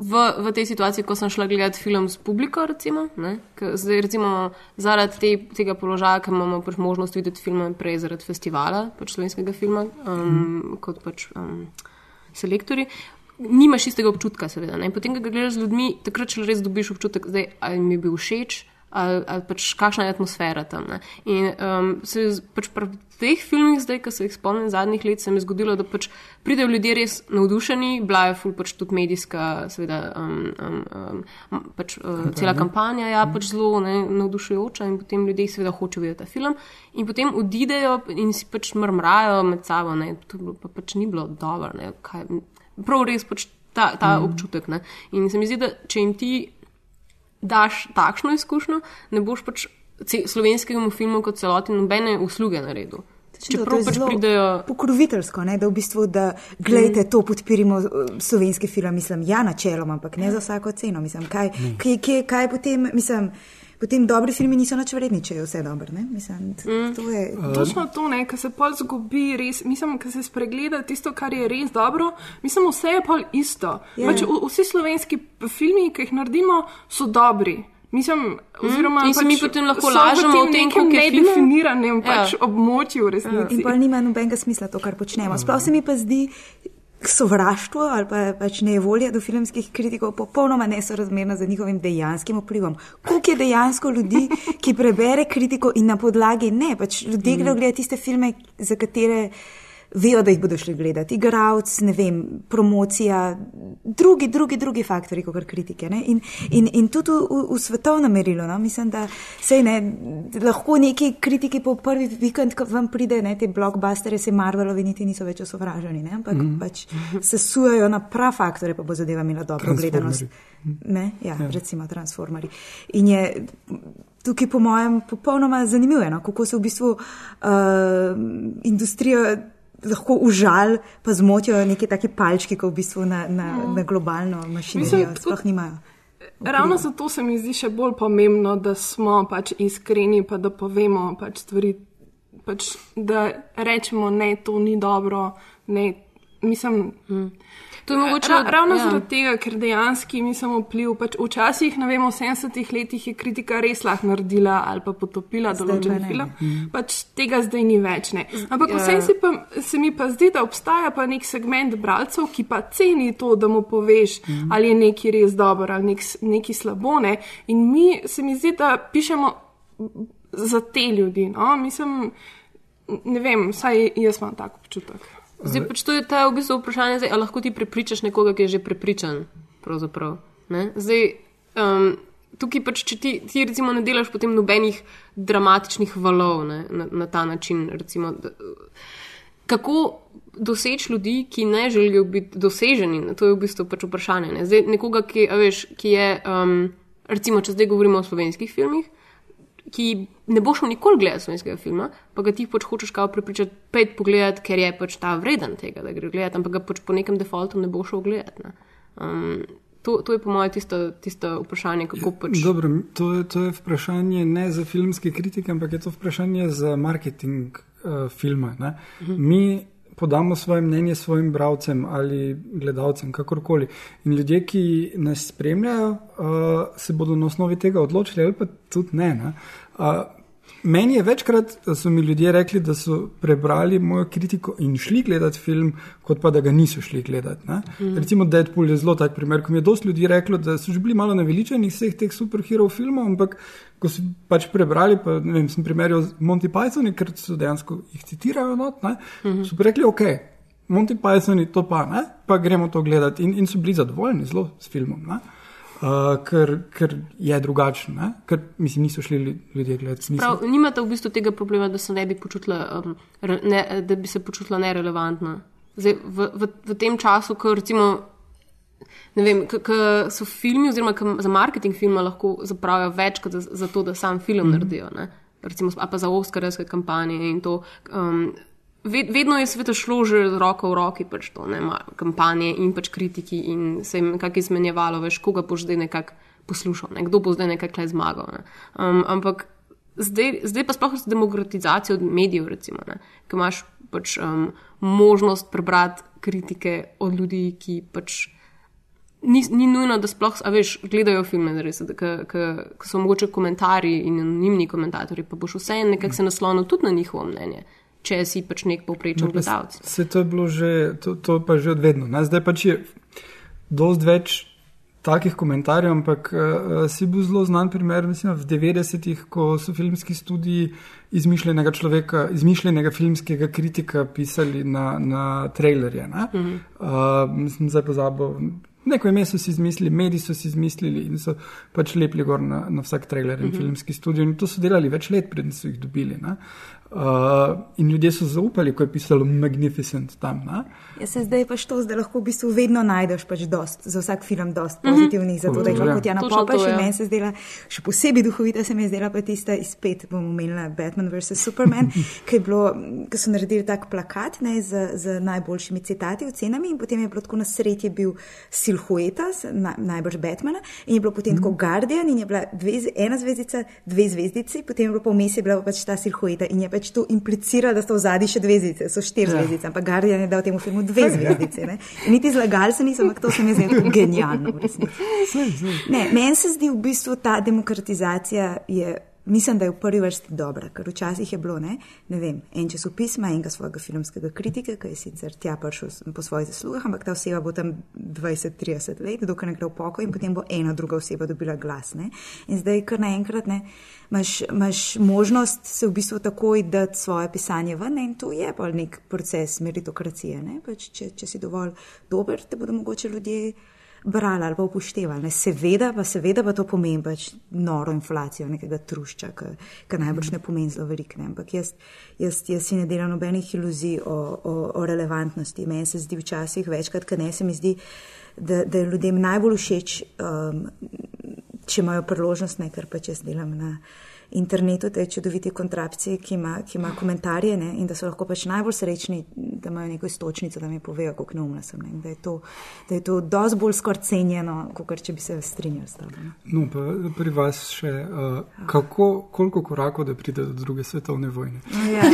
V, v tej situaciji, ko sem šla gledati film s publiko, recimo, zdaj, recimo zaradi te, tega položaja, ker imamo pač možnost videti filme prej zaradi festivala, pač slovenskega filma, um, mm. kot pač um, selektori, nimaš istega občutka, seveda. Ne? Potem, ko ga gledaš z ljudmi, takrat še res dobiš občutek, da mi je bil všeč, ali, ali pač kakšna je atmosfera tam. Ne. In um, se je pač pri teh filmih, zdaj, ki se jih spomnim zadnjih let, se mi je zgodilo, da pač pridejo ljudje res navdušeni, bila je ful pač tudi medijska, seveda, um, um, um, pač, uh, cela kampanja je ja, pač zelo ne, navdušujoča in potem ljudje seveda hočejo videti ta film. In potem odidejo in si pač mrmrajo med sabo, ne, to pa pač ni bilo dobro. Ne, kaj, prav res pač ta, ta mm. občutek. Ne. In se mi zdi, da če jim ti daš takšno izkušnjo, ne boš pač slovenskemu filmu kot celoti nobene usluge naredil. Čeprav pač pridejo. Pokroviteljsko, da v bistvu, da gledajte, to podpirimo uh, slovenski film, mislim, ja, načeloma, ampak ne za vsako ceno. Mislim, kaj, kaj, kaj, kaj potem, mislim potem dobri filmi niso več vredni, če je vse dobro. Mislim, mm. to je... Točno to, kar se pol zgubi, res, mislim, kar se spregleda tisto, kar je res dobro. Mislim, vse je pol isto. Yeah. Ja. Pač, vsi slovenski filmi, ki jih naredimo, so dobri. Mislim, mm. oziroma, mm. pač, mi potem lahko lažemo o tem, kako je to nedefinirano pač ja. območju v resnici. In pa nima nobenega smisla to, kar počnemo. Sploh se mi pa zdi, sovraštvo ali pa pač nevolja do filmskih kritikov popolnoma nesorazmerna z njihovim dejanskim vplivom. Koliko je dejansko ljudi, ki prebere kritiko in na podlagi ne, pač ljudje mm. gledajo tiste filme, za katere vejo, da jih bodo šli gledati. Igravc, ne vem, promocija, drugi, drugi, drugi faktori, kot kritike. In, in, in tudi v, v svetovnem merilu, no? mislim, da se ne, lahko neki kritiki po prvi vikend, ko vam pride, ne, te blockbustere, se Marvelovi niti niso več osovraženi, ne? ampak mm. pač se sujajo na prav faktore, pa bo zadeva imela dobro gledanost. Ne? Ja, ja, recimo Transformeri. In je tukaj, po mojem, popolnoma zanimivo, no? kako se v bistvu uh, industrija lahko užal, pa zmotijo neki taki palčki, ko v bistvu na, na, mm. na globalno mašinerijo sploh nimajo. Ravno zato se mi zdi še bolj pomembno, da smo pač iskreni, pa da povemo pač stvari, pač, da rečemo, ne, to ni dobro, ne, mislim. Mm. To je mogoče Ra, ravno ja. zaradi tega, ker dejansko mi smo vpliv. Pač včasih, ne vem, v 70-ih letih je kritika res lahko naredila ali pa potopila določen film. Mhm. Pač tega zdaj ni več. Ne. Ampak ja. vsem se, pa, se mi pa zdi, da obstaja pa nek segment bralcev, ki pa ceni to, da mu poveš, mm. ali je neki res dober ali nek, neki slabo. Ne. In mi se mi zdi, da pišemo za te ljudi. No? Mislim, ne vem, saj jaz imam tak občutek. Zdaj pač to je ta v bistvu vprašanje, zdaj, ali lahko ti prepričaš nekoga, ki je že prepričan. Zdaj, um, tukaj pač, če ti, ti recimo ne delaš potem nobenih dramatičnih valov ne, na, na ta način. Recimo, da, kako doseči ljudi, ki ne želijo biti doseženi, to je v bistvu pač vprašanje. Ne. Zdaj, nekoga, ki, veš, ki je, um, recimo, če zdaj govorimo o slovenskih filmih, ki ne boš šel nikoli gledati slovenskega filma, pa ga ti pač hočeš kao prepričati, pet pogledati, ker je pač ta vreden tega, da gre gledati, ampak ga pač po nekem defaultu ne boš šel gledati. Ne. Um, to, to je po mojem tisto, tisto vprašanje, kako pač. Dobro, to je, to je vprašanje ne za filmske kritike, ampak je to vprašanje za marketing uh, filma. Mhm. Mi podamo svoje mnenje svojim bralcem ali gledalcem, kakorkoli. In ljudje, ki nas spremljajo, uh, se bodo na osnovi tega odločili, ali pa tudi ne. ne? Uh, Meni je večkrat, so mi ljudje rekli, da so prebrali mojo kritiko in šli gledati film, kot pa da ga niso šli gledati. Mm. Recimo Deadpool je zelo tak primer, ko mi je dosti ljudi reklo, da so že bili malo naveličeni vseh teh superherov filmov, ampak ko so pač prebrali, pa ne vem, sem primerjal Monty Python, ker so dejansko jih citirajo not, ne, mm. so rekli, ok, Monty Python je to pa, ne, pa gremo to gledati in, in so bili zadovoljni zelo s filmom. Ne. Uh, ker, ker je drugačen, ne? ker mislim, niso šli ljudje gledati. Prav, nimate v bistvu tega problema, da se ne bi počutila, um, ne, da bi se počutila nerelevantna. Zdaj, v, v, v tem času, ko recimo, ne vem, k, so filmi, oziroma za marketing filma lahko zapravijo več kot za, za to, da sam film mm -hmm. naredijo. Ne? Recimo, pa za Oscarske kampanje in to. Um, vedno je svet šlo že roko v roki, pač to, ne, kampanje in pač kritiki in se jim nekako izmenjevalo, veš, koga boš zdaj nekako poslušal, ne, kdo bo zdaj nekako zmagal. Ne. Um, ampak zdaj, zdaj pa sploh z demokratizacijo medijev, recimo, ne, ki imaš pač um, možnost prebrati kritike od ljudi, ki pač. Ni, ni nujno, da sploh veš, gledajo filme, ki so mogoče komentarji in anonimni komentatorji, pa boš vseeno nekako se naslonil tudi na njihovo mnenje če si pač nek povprečen no, gledalec. Se to je bilo že, to, to pa že odvedno. Ne? Zdaj pač je dosti več takih komentarjev, ampak uh, si bil zelo znan primer, mislim, v 90-ih, ko so filmski studiji izmišljenega človeka, izmišljenega filmskega kritika pisali na, na trailerje. Uh -huh. uh, mislim, zdaj pozabo. Neko ime so si izmislili, mediji so si izmislili in so pač lepili gor na, na vsak trailer in uh -huh. filmski studio. In to so delali več let, preden so jih dobili. Uh, Uh, in ljudje so zaupali, ko je pisalo Magnificent tam. Ja, se zdaj pač to, da lahko v bistvu vedno najdeš pač dost, za vsak film dost mhm. pozitivnih, mm -hmm. zato da jih lahko ti na popa še ja. meni se zdela, še posebej duhovita se mi je zdela pa tista iz pet, bomo omenila Batman vs. Superman, ki so naredili tak plakat ne, z, z najboljšimi citati, ocenami in potem je bilo tako na sredi bil Silhueta, na, najbolj Batmana in je bilo potem mm -hmm. tako Guardian in je bila dve, ena zvezdica, dve zvezdici, potem je bilo pa vmes je bila pač ta Silhueta in je pač to implicira, da so v zadnji še dve zvezdice, so štiri ja. zvezdice, ampak Guardian je dal temu filmu dve zvezdice. Niti zlagalce nisem, ampak to se mi zdi genialno. Meni se zdi v bistvu ta demokratizacija je. Mislim, da je v prvi vrsti dobra, ker včasih je bilo ne, ne vem, en časopis, ima enega svojega filmskega kritika, ki je sicer tja prišel po svojih zaslugah, ampak ta oseba bo tam 20-30 let, dokaj ne gre v pokoj in potem bo ena druga oseba dobila glas. Ne. In zdaj, kar naenkrat ne, imaš, imaš možnost se v bistvu takoj dati svoje pisanje ven in to je pa nek proces meritokracije. Pač, če, če si dovolj dober, te bodo mogoče ljudje brali ali pa upoštevali. Seveda pa, seveda pa to pomeni pač noro inflacijo nekega trušča, ki najbrž ne pomeni zelo veliko. Ampak jaz, jaz, jaz si ne delam nobenih iluzij o, o, o relevantnosti. Meni se zdi včasih večkrat, ker ne se mi zdi, da, da je ljudem najbolj všeč, um, če imajo priložnost, ne kar pa če jaz delam na internetu, te čudovite kontrapcije, ki ima, ki ima komentarje ne, in da so lahko pač najbolj srečni, da imajo neko istočnico, da mi povejo, kako neumna sem. Ne, da, je to, da je to dosti bolj skoraj cenjeno, kot če bi se strinjal s tem. No, pa pri vas še, uh, kako, koliko korakov, da pride do druge svetovne vojne? Ja,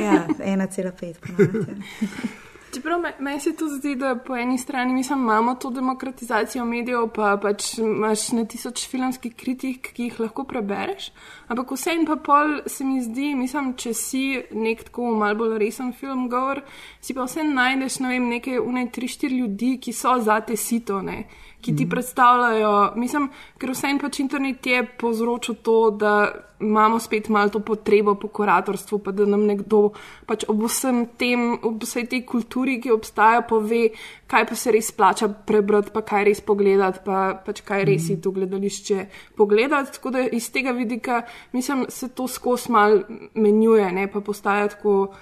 ja 1,5. Čeprav meni se to zdi, da po eni strani mislim, imamo to demokratizacijo medijev, pa pač imaš na tisoč filmskih kritik, ki jih lahko prebereš. Ampak vse in pa pol se mi zdi, mislim, če si nek tako mal bolj resen film govor, si pa vse najdeš, ne vem, neke unaj tri, štiri ljudi, ki so za te sitone ki ti mm. predstavljajo. Mislim, ker vse en pač internet je povzročil to, da imamo spet malo to potrebo po kuratorstvu, pa da nam nekdo pač ob vsem tem, ob vsej tej kulturi, ki obstaja, pove, kaj pa se res plača prebrati, pa kaj res pogledati, pa pač kaj res mm. je to gledališče pogledati. Tako da iz tega vidika, mislim, se to skozi mal menjuje, ne pa postaja tako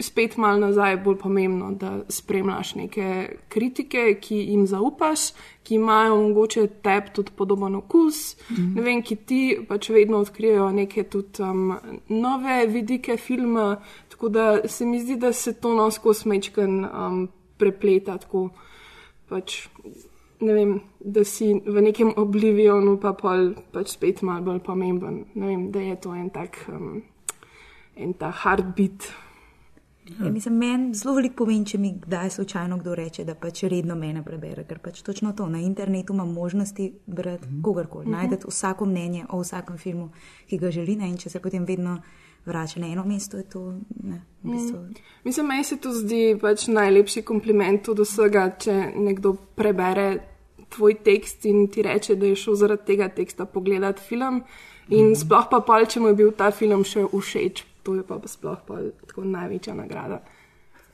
spet malo nazaj bolj pomembno, da spremljaš neke kritike, ki jim zaupaš, ki imajo mogoče tebi tudi podoben okus. Mm -hmm. Ne vem, ki ti pač vedno odkrijejo neke tudi um, nove vidike filma. Tako da se mi zdi, da se to nosko smečken um, prepleta. Tako, pač, ne vem, da si v nekem oblivionu, pa pol pač spet malo bolj pomemben. Ne vem, da je to en tak. Um, En ta heartbeat Ja. Mislim, meni zelo veliko pomeni, če mi kdaj slučajno kdo reče, da pač redno mene prebere, ker pač točno to. Na internetu imam možnosti brati mm -hmm. kogarkoli, mm -hmm. najdete vsako mnenje o vsakem filmu, ki ga želi, ne? in če se potem vedno vrača na eno mesto, je to. Ne, v bistvu... mm. Mislim, meni se to zdi pač najlepši kompliment od vsega, če nekdo prebere tvoj tekst in ti reče, da je šel zaradi tega teksta pogledati film. In mm -hmm. sploh pa pol, če mu je bil ta film še všeč, to je pa sploh pa tako največja nagrada.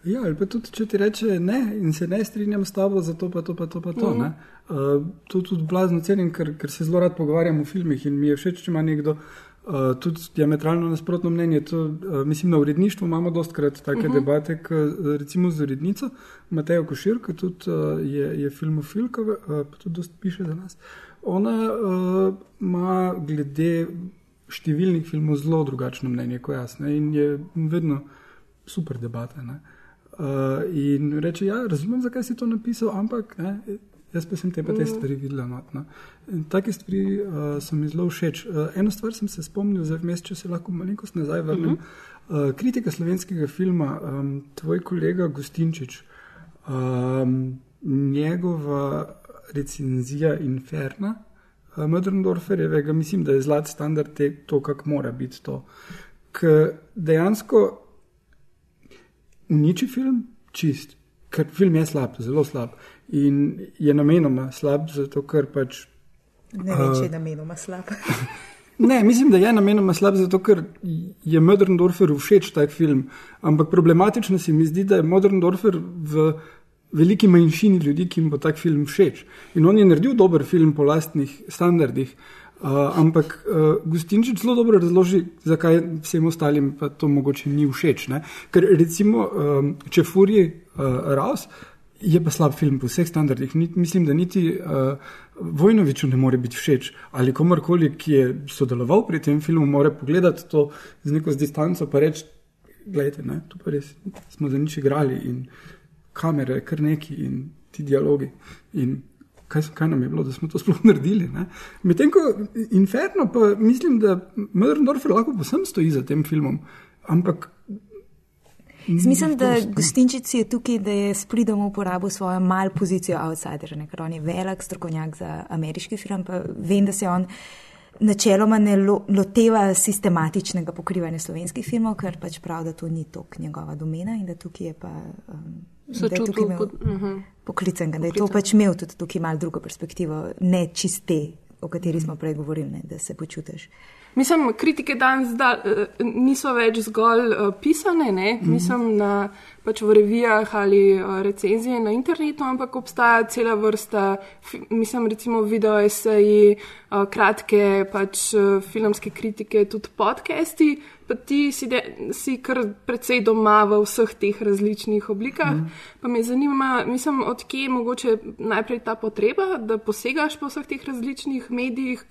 Ja, ali pa tudi, če ti reče ne in se ne strinjam s tabo, zato pa to, pa to, pa to. Mm -hmm. uh, to tudi blazno cenim, ker, ker se zelo rad pogovarjam o filmih in mi je všeč, če ima nekdo uh, tudi diametralno nasprotno mnenje. To, uh, mislim, na uredništvu imamo dost krat take mm -hmm. debate, k, recimo z urednico Matejo Košir, ki tudi uh, je, je filmofilka, uh, pa tudi dost piše za nas. Ona uh, ima glede številnih filmov zelo drugačno mnenje kot jaz. Ne? In je vedno super debata. Uh, in reče, ja, razumem, zakaj si to napisal, ampak ne, jaz pa sem te pa te mm. stvari videla. No, Take stvari uh, so mi zelo všeč. Uh, eno stvar sem se spomnil, zdaj vmes, če se lahko malenkost nazaj vrnem. Uh -huh. uh, kritika slovenskega filma, um, tvoj kolega Gustinčič, um, njegova recenzija Inferna. Eh, Mödrendorferjevega, mislim, da je zlat standard te, to, kak mora biti to. Ker dejansko uniči film čist, ker film je slab, zelo slab in je namenoma slab, zato ker pač. Ne vem, če je namenoma slab. ne, mislim, da je namenoma slab, zato ker je Mödrendorfer všeč tak film, ampak problematično se mi zdi, da je Mödrendorfer v veliki manjšini ljudi, ki jim bo tak film všeč. In on je naredil dober film po lastnih standardih, uh, ampak uh, Gustinčič zelo dobro razloži, zakaj vsem ostalim pa to mogoče ni všeč. Ne? Ker recimo, um, če furi uh, Raus. Je pa slab film po vseh standardih. Ni, mislim, da niti uh, Vojnoviču ne more biti všeč ali komorkoli, ki je sodeloval pri tem filmu, more pogledati to z neko distanco in reči: Glejte, ne, tu pa res smo za nič igrali. In, kamere, kar neki in ti dialogi. In kaj, kaj nam je bilo, da smo to sploh naredili. Medtem ko Inferno, pa mislim, da Mrdorfer lahko posem stoji za tem filmom. Ampak. Mislim, da Gostinčici je tukaj, da je s pridom uporabil svojo malo pozicijo outsidera, ker on je velik strokovnjak za ameriški film, pa vem, da se on načeloma ne lo, loteva sistematičnega pokrivanja slovenskih filmov, ker pač prav, da to ni tok njegova domena in da tukaj je pa. Um, Sočutno uh -huh. poklican, da je to pač imel tudi tukaj malo drugo perspektivo, ne čiste, o kateri smo prej govorili, ne, da se počutiš. Mislim, kritike danes da, eh, niso več zgolj uh, pisane, ne? Mm -hmm. mislim na, pač v revijah ali uh, recenzije na internetu, ampak obstaja cela vrsta, mislim, recimo video eseji, uh, kratke pač filmske kritike, tudi podcasti, pa ti si, de, si kar precej doma v vseh teh različnih oblikah. Mm. Pa me zanima, mislim, odkje je mogoče najprej ta potreba, da posegaš po vseh teh različnih medijih.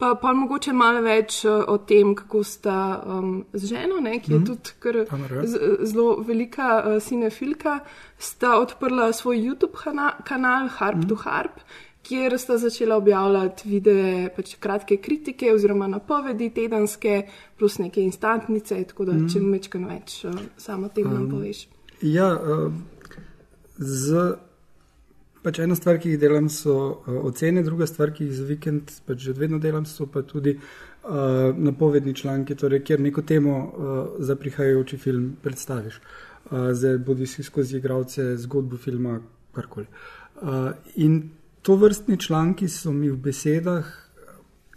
Pa, pa mogoče malo več uh, o tem, kako sta um, z ženo, ne, ki je mm. tudi zelo velika uh, sinefilka, sta odprla svoj YouTube kanal, kanal Harp mm. to Harp, kjer sta začela objavljati videe, pač kratke kritike oziroma napovedi tedenske, plus neke instantnice, tako da mm. če mečkam več, uh, samo tem nam um, poveš. Ja, uh, z. Pač ena stvar, ki jih delam, so uh, ocene, druga stvar, ki jih za vikend pač že vedno delam, so pa tudi uh, napovedni članki, torej, kjer neko temo uh, za prihajajoči film predstaviš. Uh, zdaj bodi si skozi igralce, zgodbo filma, karkoli. Uh, in to vrstni članki so mi v besedah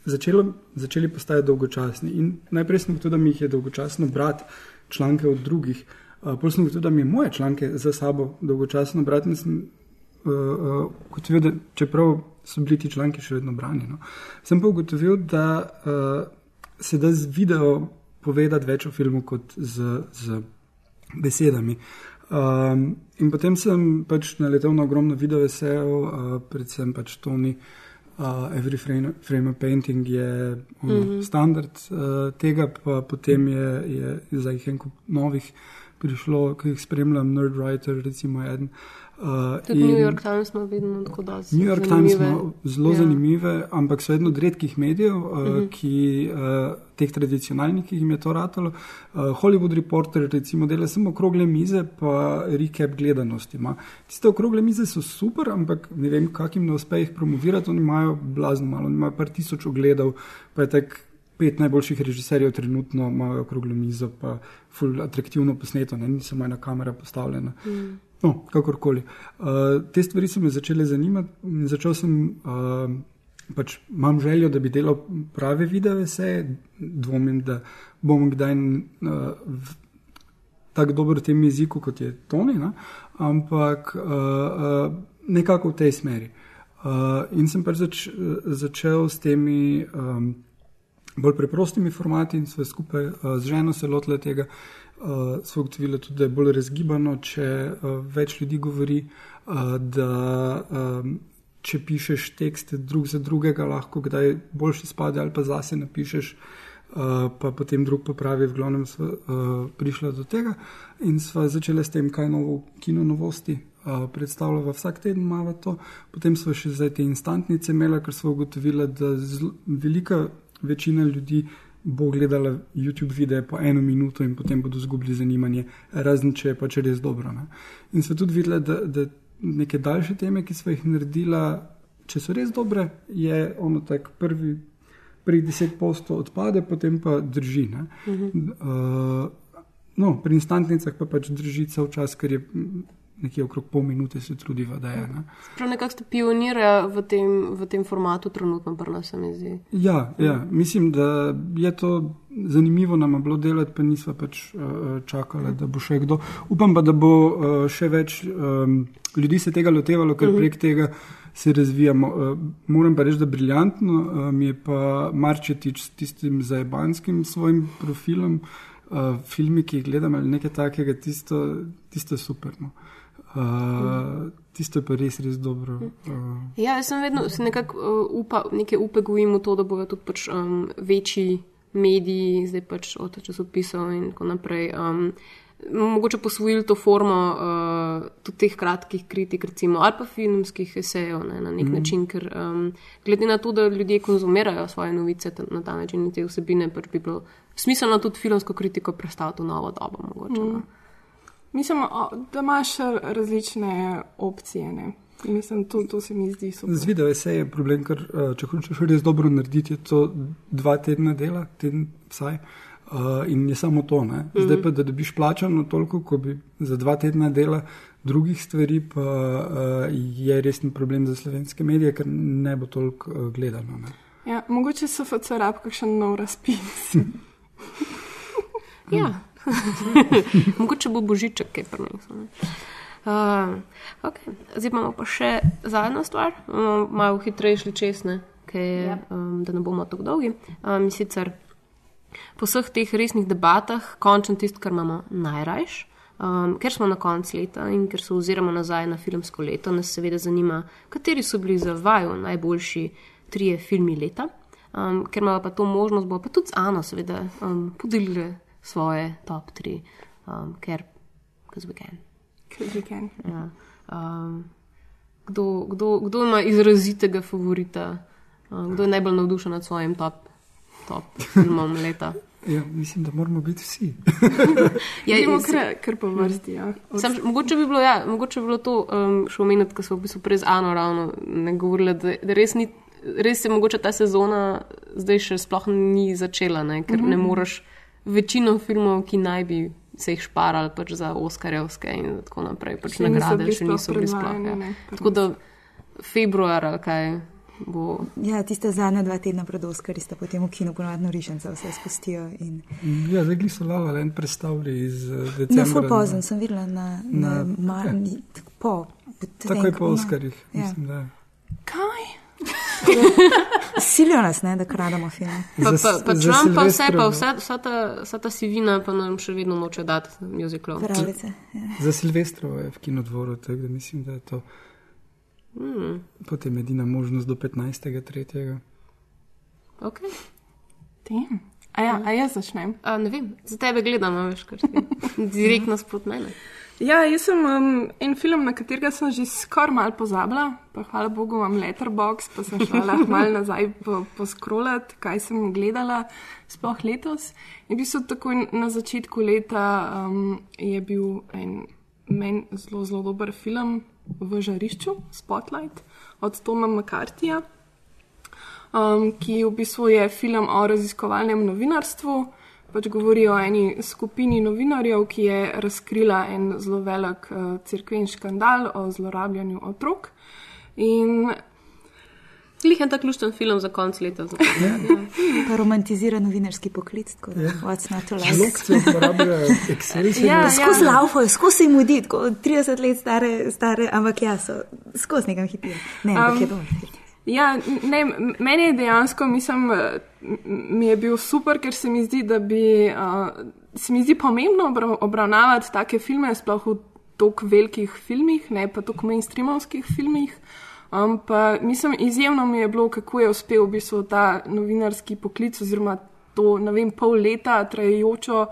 začelo, začeli postajati dolgočasni. In najprej sem tudi, da mi jih je dolgočasno brati članke od drugih, uh, potem sem tudi, da mi je moje članke za sabo dolgočasno brati uh, kot videl, čeprav so bili ti članki še vedno brani. No. Sem pa ugotovil, da uh, se da z video povedati več o filmu kot z, z besedami. Um, in potem sem pač naletel na ogromno video esejev, uh, predvsem pač Tony. Uh, every frame, frame of painting je um, mm -hmm. standard uh, tega, pa potem je, je za jih en kup novih prišlo, ki jih spremljam, Nerdwriter, recimo eden. Uh, Tudi New York Times smo vedno tako da zelo New York Times smo zelo ja. zanimive, ampak so eno od redkih medijev, uh, uh mhm. -huh. ki uh, teh tradicionalnih, ki jim je to ratalo. Uh, Hollywood Reporter recimo dela samo okrogle mize, pa recap gledanosti. Ma. Tiste okrogle mize so super, ampak ne vem, kakim ne uspe jih promovirati, oni imajo blazno malo, oni imajo par tisoč ogledov, pa je tak pet najboljših režiserjev trenutno imajo okroglo mizo, pa ful atraktivno posneto, ne, ni samo ena kamera postavljena. Mm. No, kakorkoli. Uh, te stvari so me začele zanimati in začel sem, uh, pač imam željo, da bi delal prave videe, vse dvomim, da bom kdaj uh, tako dober v tem jeziku, kot je Tony, ne? ampak uh, uh, nekako v tej smeri. Uh, in sem pač zač, začel s temi um, bolj preprostimi formati in sve skupaj uh, z ženo se lotile tega uh, so ugotovili tudi, da je bolj razgibano, če uh, več ljudi govori, uh, da um, če pišeš tekste drug za drugega, lahko kdaj boljši spade ali pa zase napišeš. Uh, pa potem drug popravi, v glavnem smo uh, prišli do tega in smo začeli s tem, kaj novo, kino novosti uh, predstavljamo vsak teden, malo to. Potem smo še zdaj te instantnice imeli, ker smo ugotovili, da velika večina ljudi bo gledala YouTube videe po eno minuto in potem bodo izgubili zanimanje, razen če je pač res dobro. Ne? In so tudi videli, da, da neke daljše teme, ki so jih naredila, če so res dobre, je ono tak prvi, deset postov odpade, potem pa drži. Uh -huh. uh, no, pri instantnicah pa pač drži cel čas, ker je nekje okrog pol minute se trudiva, da je. Ne. Prav nekako ste pionirali v, v tem formatu, trenutno pa nas ne zdi. Ja, ja, mislim, da je to zanimivo nam je bilo delati, pa nismo pač uh, čakali, da bo še kdo. Upam pa, da bo uh, še več um, ljudi se tega lotevalo, ker mhm. prek tega. Se razvijamo. Moram pa reči, da briljantno mi je pa Marčetič s tistim zajebanskim svojim profilom, filmi, ki jih gledam ali nekaj takega, tisto, tisto super. No. Uh, tisto je pa res, res dobro. Uh. Ja, jaz sem vedno se nekako uh, upa, nekaj upe gojim v to, da bodo tudi pač, um, večji mediji, zdaj pač od časopisov in tako naprej. Um, Mogoče posvojili to formo uh, tudi teh kratkih kritik, recimo, ali pa filmskih esejev ne, na nek mm. način, ker um, glede na to, da ljudje konzumirajo svoje novice na ta način in te vsebine, pač bi bilo smiselno tudi filmsko kritiko predstaviti v novo dobo. Mogoče, mm. no. Mislim, da imaš različne opcije. Ne? Mislim, to, to se mi zdi super. Z video se je problem, ker če hočeš res dobro narediti, je to dva tedna dela, teden vsaj. Uh, in je samo to. Ne? Zdaj mhm. pa, da dobiš plačano toliko, kot bi za dva tedna dela drugih stvari, pa uh, je resen problem za slovenske medije, ker ne bo toliko uh, gledano. Ja, mogoče so FCR-a kakšen nov razpis. ja. Mogoče bo božiček, kaj pa ne. Uh, okay. Zdaj imamo pa še zadnjo stvar, um, malo hitreje šli česne, je, um, da ne bomo tako dolgi. Um, sicer po vseh teh resnih debatah, končen tisto, kar imamo najrajš, um, ker smo na koncu leta in ker se oziramo nazaj na filmsko leto, nas seveda zanima, kateri so bili za vaju najboljši trije filmi leta. Um, ker imamo pa to možnost, bo pa tudi z Ano, seveda, um, podelili svoje top tri, um, ker we can. We can. Ja. Um, kdo, kdo, kdo ima izrazitega favorita, um, kdo je najbolj navdušen nad svojim top, top filmom leta? Ja, mislim, da moramo biti vsi. ja, imamo kar, kar po vrsti. Ja. Sam, mogoče, bi bilo, ja, mogoče bi bilo to um, še omeniti, ko smo v bistvu prej z Ano ravno ne govorili, da, da res, ni, res je mogoče ta sezona zdaj še sploh ni začela, ne, ker mm -hmm. ne moreš večino filmov, ki naj bi se jih šparali pač za Oscarjevske in tako naprej, pač nagrade še niso bili sploh. Ja. Tako da februar ali kaj. Bo... Ja, tiste zadnje dva tedna pred Oskarji sta potem v kinu ponovno rišence vse spustijo. In... Ja, zdaj so lava en predstavili iz eh, decembra. Na full pozem sem videla na, na, na mar, ja. po. Takoj po Oskarjih, ja. mislim, da. Kaj? Silijo nas, ne, da krademo filme. Pa, pa, pa Trump, pa vse, pa vsa, vsa, ta, vsa ta sivina, pa nam še vedno noče dati muziklov. Pravljice. Ja. Za Silvestrovo je v kinodvoru, tako da mislim, da je to Hmm, potem edina možnost do 15.3. okay. Tem. A ja, a jaz začnem. A, ne vem, za tebe gledam, a veš, kar si direktno sprot mene. Ja, jaz sem um, en film, na katerega sem že skoraj malo pozabila, pa hvala Bogu imam letterbox, pa sem šla lahko malo nazaj po, poskrolati, kaj sem gledala, sploh letos. In v bistvu takoj na začetku leta um, je bil en meni zelo, zelo dober film v žarišču, Spotlight od Toma McCarthyja, um, ki v bistvu je film o raziskovalnem novinarstvu. Pač govori o eni skupini novinarjev, ki je razkrila en zelo velik uh, crkven škandal o zlorabljanju otrok. In Glih je ta ključen film za konc leta. zato. Pa romantizira novinarski poklic, tako da what's not to like. Žlokce uporabljajo Excel, se Ja, ja, Skozi laufajo, skozi jim tako 30 let stare, stare ampak ja, so skozi nekam hitijo. Ne, ampak Um, je film. Ja, ne, meni je dejansko, mislim, eh, mi je bil super, ker se mi zdi, da bi, uh, se mi zdi pomembno obra- obravnavati take filme, sploh v tako velikih filmih, ne pa tako mainstreamovskih filmih. Um, pa mislim, izjemno mi je bilo, kako je uspel v bistvu ta novinarski poklic, oziroma to, ne vem, pol leta trajajočo,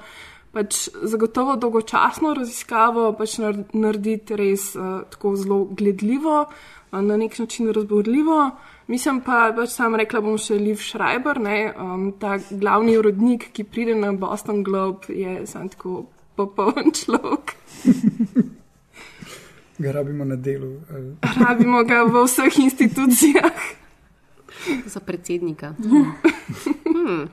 pač zagotovo dolgočasno raziskavo, pač nar- narediti res uh, tako zelo gledljivo, uh, na nek način razborljivo. Mislim pa, pač sam rekla bom še Liv Schreiber, ne, um, ta glavni urodnik, ki pride na Boston Globe, je sam tako popoln človek. ga rabimo na delu. ali- Rabimo ga v vseh institucijah. Za predsednika. Hmm.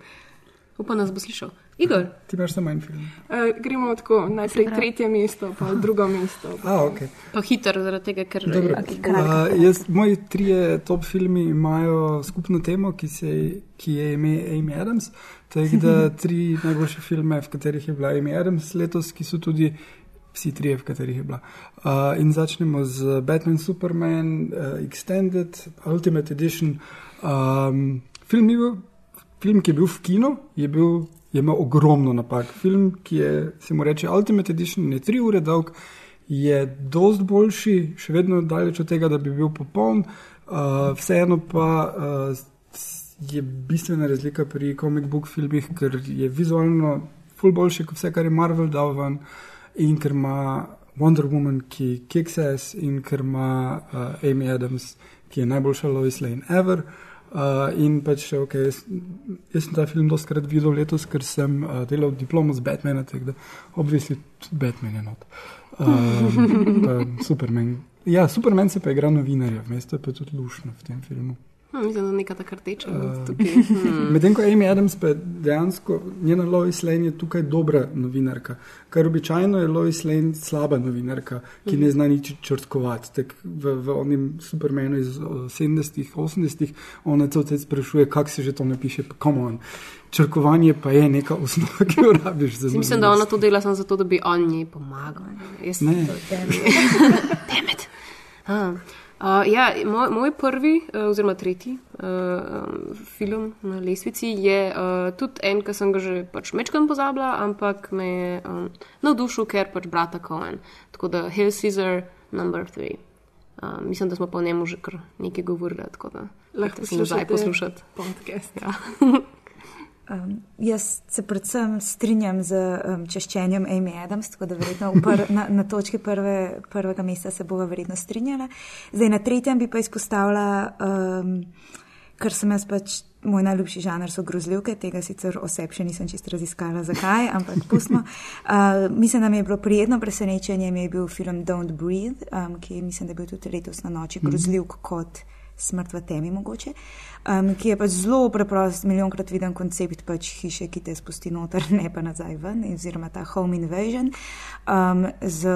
Upam, nas bo slišal. Igor, Ti imaš samo en film. Uh, gremo tako, najprej tretje mesto, pa drugo mesto. A, ok. pa hiter, zaradi tega, ker Dobro. ja, Uh, jaz, moji trije top filmi imajo skupno temo, ki, se, ki je ime Amy Adams. Tako da tri najboljše filme, v katerih je bila Amy Adams letos, ki so tudi vsi trije, v katerih je bila. Uh, in začnemo z Batman, Superman, uh, Extended, Ultimate Edition. Um, film, bil, film, ki je bil v kinu, je, bil, je imel ogromno napak. Film, ki je, se mu reče Ultimate Edition, je tri ure dolg je dost boljši, še vedno daleč od tega, da bi bil popoln. Uh, vseeno pa uh, je bistvena razlika pri book filmih, ker je vizualno ful boljši kot vse, kar je Marvel dal ven in ker ima Wonder Woman, ki kicks in ker ima uh, Amy Adams, ki je najboljša Lois Lane ever. Uh, in pač, okay, jaz, jaz sem ta film dostkrat videl letos, ker sem uh, delal diplomo z Batmanom, tako da obvisli tudi Batman je not. Pa Superman. Ja, Superman se pa igra novinarja, mesto je pa tudi lušno v tem filmu. Hm, mislim, da neka taka rdeča. Uh. Hmm. Medtem ko Amy Adams pa je dejansko, njena Lois Lane je tukaj dobra novinarka, kar običajno je Lois Lane slaba novinarka, ki ne zna nič črtkovati. Tak v, v onem Supermanu iz o, 70-ih, 80-ih, ona cel cel sprašuje, kako se že to napiše, pa come on. Črkovanje pa je neka osnova, ki jo rabiš za Mislim, da ona to dela samo zato, da bi on njej pomagal. Jaz Ne. Demet. Uh, ja, moj, moj prvi, uh, oziroma tretji uh, um, film na lesvici je uh, tudi en, ki sem ga že pač mečkam pozabila, ampak me je um, navdušil, ker pač brata Cohen. Tako da Hail Caesar number 3. Uh, mislim, da smo pa o njemu že kar nekaj govorili, tako da Lahko se nazaj poslušate podcast. Ja. Um, jaz se predvsem strinjam z um, češčenjem Amy Adams, tako da verjetno pr, na, na točki prve, prvega mesta se bova verjetno strinjala. Zdaj na tretjem bi pa izpostavila, um, ker sem jaz pač, moj najljubši žanr so grozljivke, tega sicer oseb še nisem čisto raziskala, zakaj, ampak pustimo. Uh, mislim, da mi je bilo prijetno presenečenje, mi je bil film Don't Breathe, um, ki mislim, da je bil tudi letos na noči grozljivk kot smrt v temi mogoče, um, ki je pač zelo preprost, milijonkrat viden koncept pač hiše, ki te spusti noter, ne pa nazaj ven, oziroma ta home invasion um, z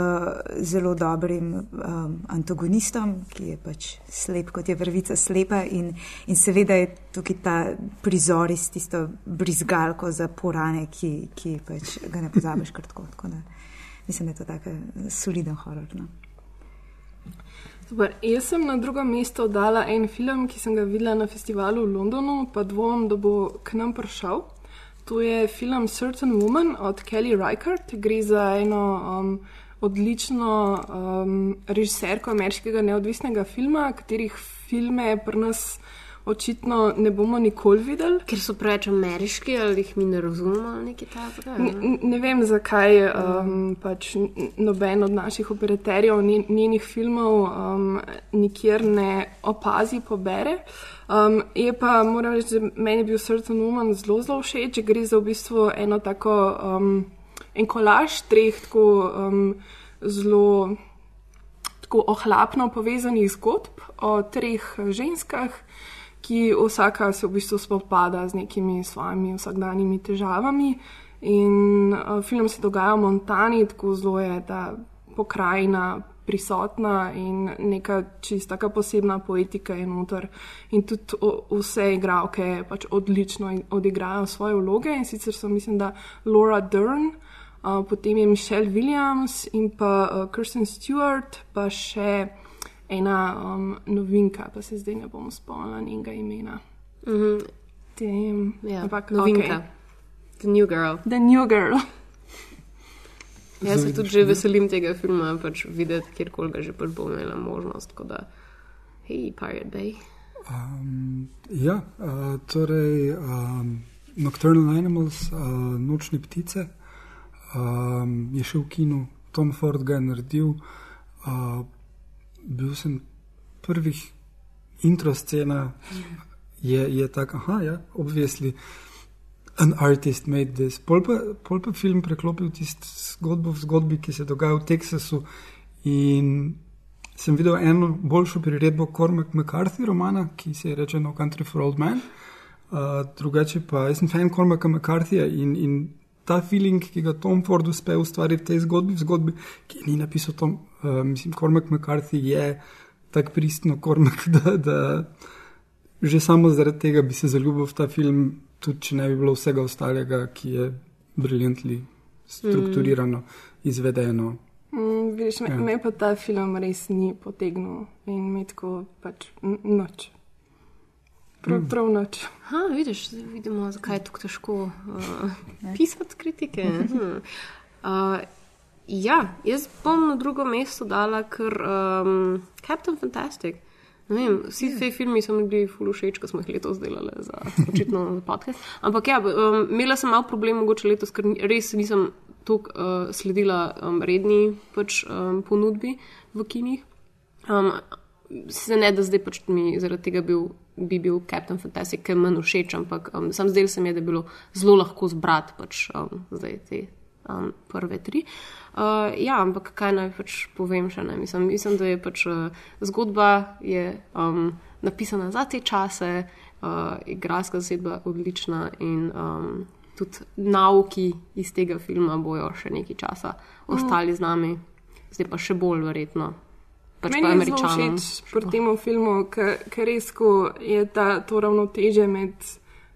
zelo dobrim um, antagonistom, ki je pač slep, kot je vrvica slepa in, in seveda je tukaj ta prizor iz tisto brizgalko za porane, ki, ki pač ga ne pozabiš kar tako. tako da Mislim, da je to tako soliden horor. No. Super. Jaz sem na drugo mesto dala en film, ki sem ga videla na festivalu v Londonu, pa dvomim, da bo k nam prišel. To je film Certain Woman od Kelly Reichardt. Gre za eno um, odlično um, režiserko ameriškega neodvisnega filma, katerih filme pri nas očitno ne bomo nikoli videli. Ker so preveč ameriški ali jih mi ne razumemo, ali nekaj takega. Ne, Ne? ne vem, zakaj um, pač noben od naših operaterjev njen- njenih filmov um, nikjer ne opazi, pobere. Um, je pa, moram reči, da meni je bil Certain Woman zelo, zelo všeč. Gre za v bistvu eno tako um, en kolaž treh tako um, zelo tako ohlapno povezanih zgodb o treh ženskah, ki vsaka se v bistvu spopada z nekimi svojimi vsakdanjimi težavami. In uh, film se dogaja v Montani, tako zelo je ta pokrajina prisotna in neka čista posebna poetika je noter. In tudi o, vse igralke pač odlično odigrajo svoje vloge in sicer so, mislim, da Laura Dern, uh, potem je Michelle Williams in pa uh, Kirsten Stewart, pa še ena um, novinka, pa se zdaj ne bom spomnila njenega imena. Mhm. Tem, Ja, ampak novinka. okej. The New Girl. The New Girl. Jaz se tudi že veselim tega filma, pač videti, kjerkoli ga že pač bom imela možnost. Tako da, hej, Pirate Bay. Um, ja, uh, torej um, Nocturnal Animals, uh, nočne ptice, um, je šel v kinu, Tom Ford ga je naredil. Uh, bil sem prvih intro scena, je, je tako, aha, ja, obvesli. An artist made this. Pol pa, pol pa film preklopil tisto zgodbo v zgodbi, ki se dogaja v Teksasu. In sem videl eno boljšo priredbo Cormac McCarthy romana, ki se je reče No Country for Old Men. Uh, drugače pa jaz sem fan Cormaca McCarthyja in, in ta feeling, ki ga Tom Ford uspe ustvariti v tej zgodbi, v zgodbi, ki ni napisal Tom, uh, mislim, Cormac McCarthy je tako pristno Cormac, da, da že samo zaradi tega bi se zaljubil v ta film, tudi če ne bi bilo vsega ostalega, ki je briljantno strukturirano, mm. izvedeno. Mm, vidiš, me, Ja. me pa ta film res ni potegnil in me tako pač noč. Prav, Mm. prav noč. Ha, vidiš, vidimo, zakaj je tako težko uh, pisati kritike. Hm. Uh, ja, jaz bom na drugo mesto dala kar um, Captain Fantastic. Ne Vem, vsi ti filmi so mi bili fulu všeč, ko smo jih letos delali za očitno podcast. Ampak ja, um, imela sem malo problem mogoče letos, ker res nisem toliko uh, sledila um, redni pač, um, ponudbi v kinih. Um, se ne da zdaj pač mi zaradi tega bil, bi bil Captain Fantastic, je manj všeč, ampak um, sam zdaj se mi je, da je bilo zelo lahko zbrati pač um, zdaj te um, prve tri. Uh, ja, ampak kaj naj pač povem še ne? Mislim, mislim da je pač uh, zgodba je, um, napisana za te čase, uh, igralska zasedba odlična in um, tudi nauki iz tega filma bojo še nekaj časa ostali z nami, zdaj pa še bolj verjetno. Pač Meni pa američanom. všeč pri tem filmu, ker res ko je ta, to ravnoteže med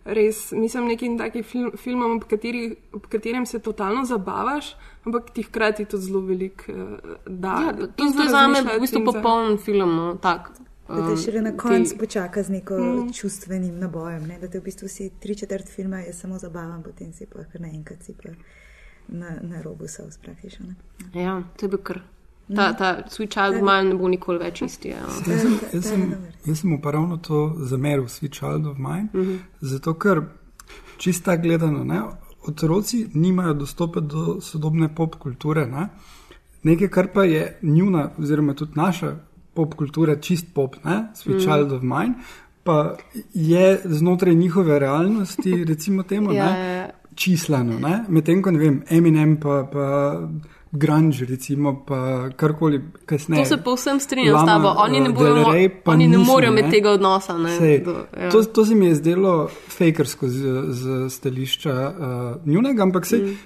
res, mislim, nekim takim film, filmom, ob, kateri, ob katerem se totalno zabavaš, ampak ti hkrati tudi zelo velik uh, da. Ja, to je za me v bistvu in za- popoln film. No, tak, Da te um, šele na ti- koncu počaka z neko mm. čustvenim nabojem, ne? da te v bistvu si tri četrt filma je samo zabaven, potem si pa kar naenkrat si pa na, na robu praktično. ne. Ja, to je bil kar. Ta, ta Sweet Child of Mine ne bo nikoli več isti. Ja. Jaz sem, jaz, sem, jaz sem mu pa ravno to zameril, Sweet Child of Mine, uh -huh. zato ker čista gledano, ne, otroci nimajo dostopa do sodobne pop kulture. Ne. Nekaj, kar pa je njuna, oziroma tudi naša pop kultura, čist pop, ne, Sweet mm. Child of Mine, pa je znotraj njihove realnosti, recimo temu, Ja, ne, ja, ja. čislano. ne. Medtem ko ne vem, Eminem pa. pa Grunge, recimo, pa karkoli kasneje. To se povsem strinjam s Lana, tabo. Oni ne, eh, bojo, Rey oni ne niso, morejo ne. imeti tega odnosa. Ne, Sej, do, ja. to, to se mi je zdelo fejkersko z, z stališča uh, njunega, ampak se mm.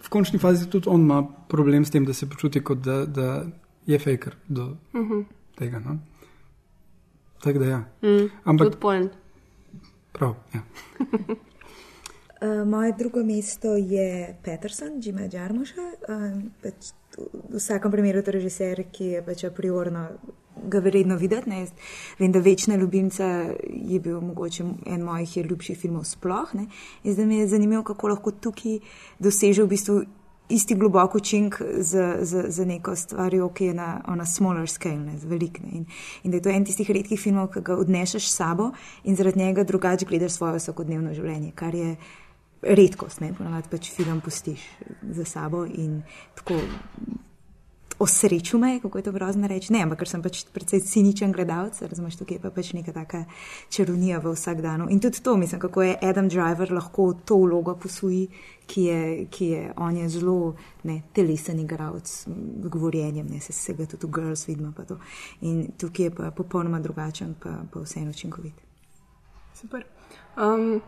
v končni fazi tudi on ima problem s tem, da se počuti kot da, da je fejker do mm -hmm. tega. No? Tako da ja. mm, Ampak good point. prav. Ja. Uh, moje drugo mesto je Peterson, Jima Jarmuša. Uh, pač v vsakem primeru to režiser, ki je pač a priorno ga verjetno videti. Ne. Jaz Vem, da večna ljubimca je bil mogoče en mojih je ljubših filmov sploh. Ne. In zdaj me je zanimivo, kako lahko tukaj doseže v bistvu isti globok učink za, za, za neko stvar, ki je na, na smaller scale, ne, velik. Ne. In, in da je to en tistih redkih filmov, ki ga odnešeš s sabo in zaradi njega drugače gledaš svoje vsakodnevno življenje, kar je redkost, ne, ponavadi pač film pustiš za sabo in tako osrečil me, kako je to grozno reči. Ne, ampak ker sem pač precej ciničen gledalec, razumeš, tukaj je pa pač neka taka čarovnija v vsak dan. In tudi to, mislim, kako je Adam Driver lahko to vlogo posvoji, ki je, ki je, on je zelo ne, telesen igralec z govorjenjem, ne, se, se ga tudi v Girls vidimo pa to. In tukaj je pa popolnoma drugačen, pa, pa vseeno učinkovit. Super. Um,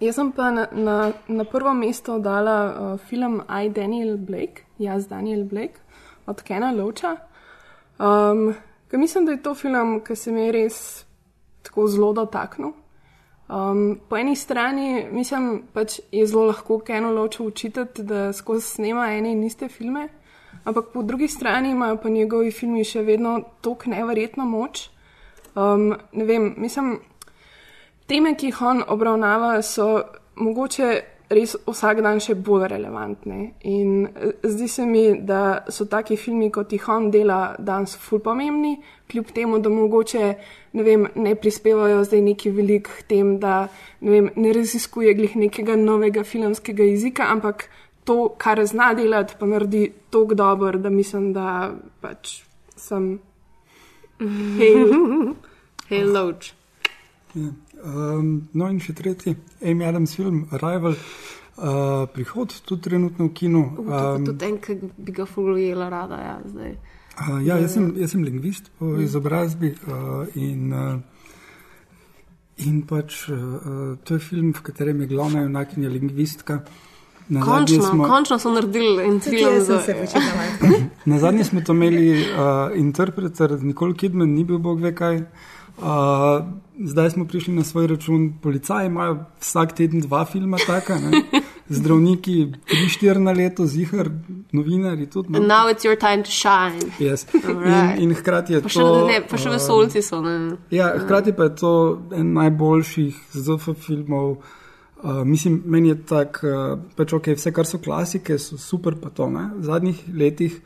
jaz sem pa na, na, na prvo mesto dala uh, film I. Daniel Blake, jaz Daniel Blake od Kena Loča. Um, mislim, da je to film, ki se mi je res tako zelo dotaknil. Um, po eni strani mislim, pač je zelo lahko Kenu Loču učitati, da skozi snema ene in iste filme, ampak po drugi strani imajo pa njegovi filmi še vedno tako neverjetno moč. Um, ne vem, mislim, teme, ki jih on obravnava, so mogoče res vsak dan še bolj relevantne. In eh, zdi se mi, da so taki filmi, kot jih on dela, danes ful pomembni, kljub temu, da mogoče ne, vem, ne prispevajo zdaj neki velik tem, da ne, vem, ne raziskuje glih nekega novega filmskega jezika, ampak to, kar zna delati, pa naredi tako dobro, da mislim, da pač sem. Hej, hej, loč. Ja. Um, no, in še tretji, Amy Adams film, Arrival, uh, prihod, tudi trenutno v kinu. Um, tudi en, ki bi ga fulujela rada, ja, zdaj. Uh, ja, jaz sem, jaz sem lingvist po mm. izobrazbi uh, in, uh, in pač uh, to je film, v katerem je glavna junakinja lingvistka. Končno, smo, končno so naredili in film za se. Na zadnji smo to imeli uh, interpreter, Nikol Kidman, ni bil bog ve kaj. Uh, zdaj smo prišli na svoj račun, policaji imajo vsak teden dva filma, taka, zdravniki, tri, štiri na leto, zihar, novinari tudi. No. Now it's your time to shine. Yes. Right. In, in hkrati je pa to. Ne, pa še vesolci so. Ne. Ja, hkrati pa je to en najboljših ZF filmov. Uh, mislim, meni je tako, uh, pač ok, vse kar so klasike, so super pa to, ne? v zadnjih letih,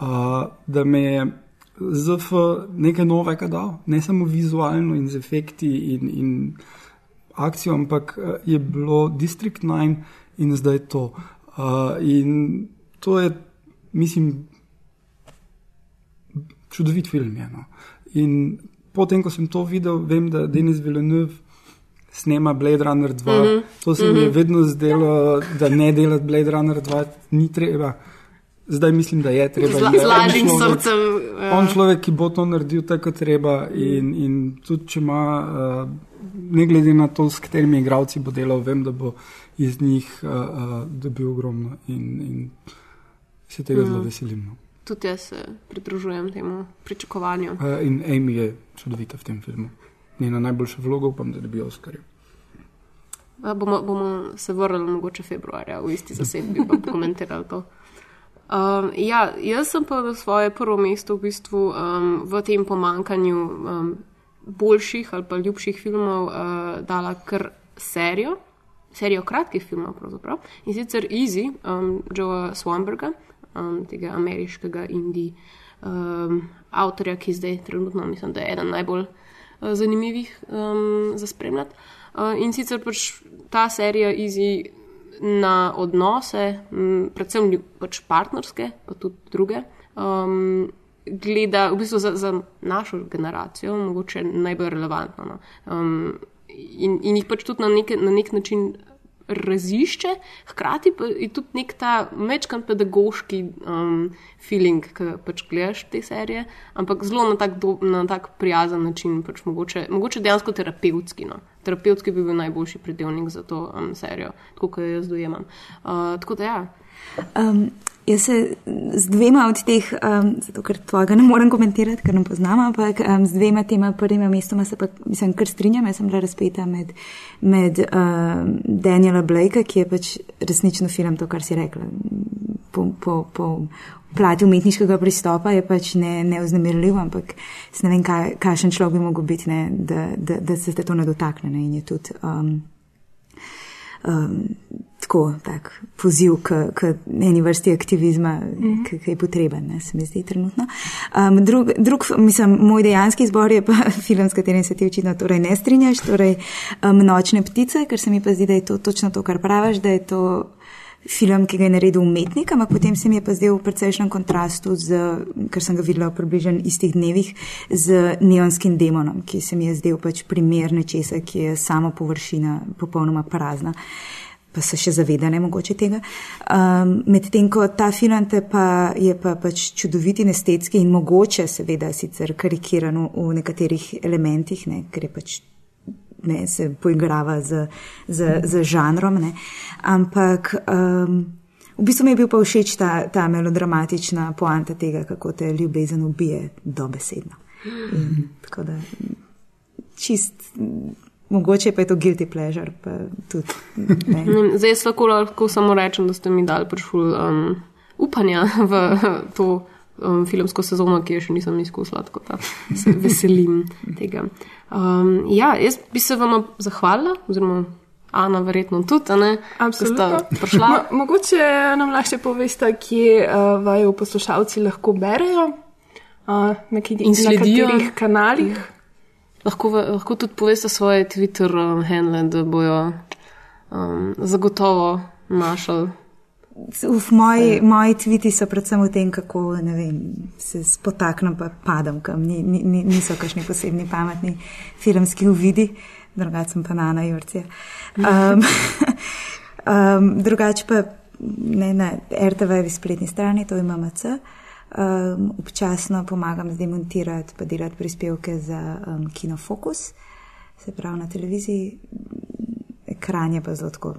uh, da me je. ZF nekaj novega dal, ne samo vizualno in z efekti in, in akcijo, ampak eh, je bilo District 9 in zdaj to. Uh, in to je, mislim, čudovit film. Je, no. In potem, ko sem to videl, vem, da Denis Villeneuve snema Blade Runner 2. Mm -hmm. To se mm -hmm. mi je mhm. vedno zdelo, da ne delati Blade Runner 2 ni treba. Zdaj mislim, da je treba. Z lažjim srcem. Ja. On človek, ki bo to naredil tako, treba. In, in tudi, če ima, uh, ne glede na to, s katerimi igravci bo delal, vem, da bo iz njih uh, uh, dobil ogromno in, in se tega zelo mm. veselim. No. Tudi jaz se pridružujem temu pričakovanju. Uh, in Amy je čudovita v tem filmu. Njena najboljša vloga, upam, da bi Oskarju. Bomo, bomo se vrnili mogoče februarja v isti zasedbi, pa komentirali to. Um, ja, jaz sem pa na svoje prvo mesto v bistvu um, v tem pomankanju um, boljših ali pa ljubših filmov uh, dala kar serijo, serijo kratkih filmov pravzaprav. In sicer Easy, um, Joea Swanberga, um, tega ameriškega indijskega um, avtorja, ki zdaj trenutno mislim, da je eden najbolj uh, zanimivih um, za spremljati. Uh, in sicer pač ta serija Easy na odnose, predvsem pač partnerske, pa tudi druge, um, gleda v bistvu za, za našo generacijo, mogoče najbolj relevantno. No. Um, in, in jih pač tudi na, neke, na nek način razišče, hkrati pa je tudi nek ta mečkan pedagoški um, feeling, ki pač gledaš te serije, ampak zelo na tak, do, na tak prijazen način, pač mogoče, mogoče dejansko terapevtski. No. Terapevtski bi bil najboljši predelnik za to um, serijo, tako kot jaz dojemam. Uh, tako da ja. Um, Jaz se z dvema od teh, um, zato ker tega ne morem komentirati, ker ne poznam, ampak um, z dvema tema prvima mestoma se pa, mislim, kar strinjam. Jaz sem bila razpeta med, med um, Daniela Blakea, ki je pač resnično film, to, kar si rekla, po, po, po plati umetniškega pristopa je pač ne, neoznemirljiv, ampak ne vem, kaj, kakšen človek bi mogel biti, ne, da, da, da se to ne dotakne. Ne, in je tudi um, um, tako tak poziv k, k eni vrsti aktivizma, mm -hmm. ki, ki je potreben, ne, se mi zdi trenutno. Um, drug, drug, mislim, moj dejanski izbor je pa film, s katerim se ti očitno torej ne strinjaš, torej um, Nočne ptice, ker se mi pa zdi, da je to točno to, kar praviš, da je to film, ki ga je naredil umetnik, ampak potem se mi je pa zdel v precejšnjem kontrastu, z, ker sem ga videla v približno istih dnevih, z neonskim demonom, ki se mi je zdel pač primer nečesa, ki je samo površina popolnoma prazna. Pa se še zaveda ne mogoče tega. Um, Medtem ko ta film pa je pa pač čudovit in estetski in mogoče seveda sicer karikiran v nekaterih elementih, ne, ker je pač ne, se poigrava z, z, z žanrom. Ne. Ampak um, v bistvu mi je bil pa všeč ta, ta melodramatična poanta tega, kako te ljubezen ubije dobesedno. In, tako da čist. Mogoče pa je to guilty pleasure. Tudi, Zdaj, jaz lahko, lahko samo rečem, da ste mi dali prišul um, upanja v to um, filmsko sezono, ki jo še nisem izkusila, tako da se veselim tega. Um, ja, jaz bi se vam zahvalila, oziroma Ana, verjetno tudi, ne? Absolutno. Mo mogoče nam lahko poveste, kje uh, vaju poslušalci lahko berejo, uh, na, ki, In na katerih kanalih. Lahko, lahko tudi poveste svoje Twitter um, handle, da bojo um, zagotovo našli. Uf, moji, moji tviti so predvsem v tem, kako vem, se spotaknem, pa padam kam. Ni, ni, niso kakšni posebni pametni filmski uvidi, drugače pa na Ana Jurcija. Um, um, drugače pa ne, na RTV-vi spletni strani, to imamo C. Um, občasno pomagam zdaj montirati, pa delati prispevke za um, Kinofokus, se pravi na televiziji. Ekran je pa zelo, tako,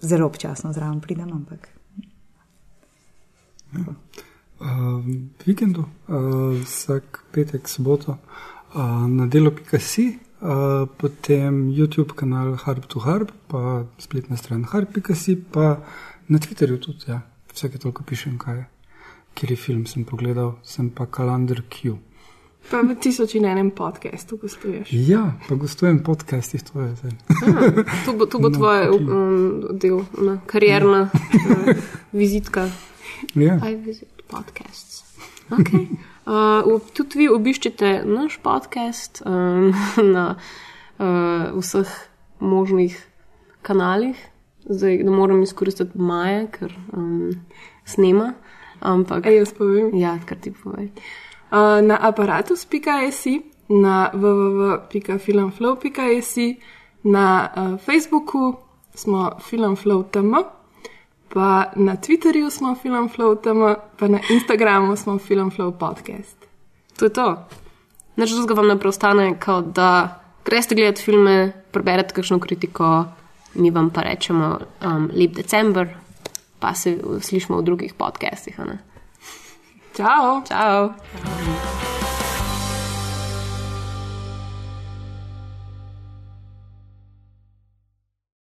zelo občasno zraven pridem, ampak. Ja. Uh, vikendu, uh, vsak petek, soboto uh, na delo.si, uh, potem YouTube kanal Harp to Harp, pa spletna stran Harp.si, pa na Twitterju tudi, ja, vsake toliko pišem, kaj, kjer je film sem pogledal, sem pa kalendar Q. Pa v tisoč in enem podkastu gostuješ. Ja, pa gostujem podcastih, to je zdaj. To bo, bo no, tvoj um, del, ne, karjerna uh, vizitka. Ja. I visit podcasts. Okay. Uh, tudi vi obiščete naš podcast um, na uh, vseh možnih kanalih. Zdaj, da moram izkoristiti Maja, ker um, snema. Ampak, A jaz povem. Ja, kar ti povej. Uh, na aparatus.js, na www.filmflow.js, na uh, Facebooku smo filmflow.tm, pa na Twitterju smo filmflow.tm, pa na Instagramu smo filmflow podcast. To je to. Neč drugega vam ne preostane, kot da greste gledati filme, preberete kakšno kritiko, mi vam pa rečemo um, lep december, pa se slišimo v drugih podcastih. Ciao! Ciao! Ciao.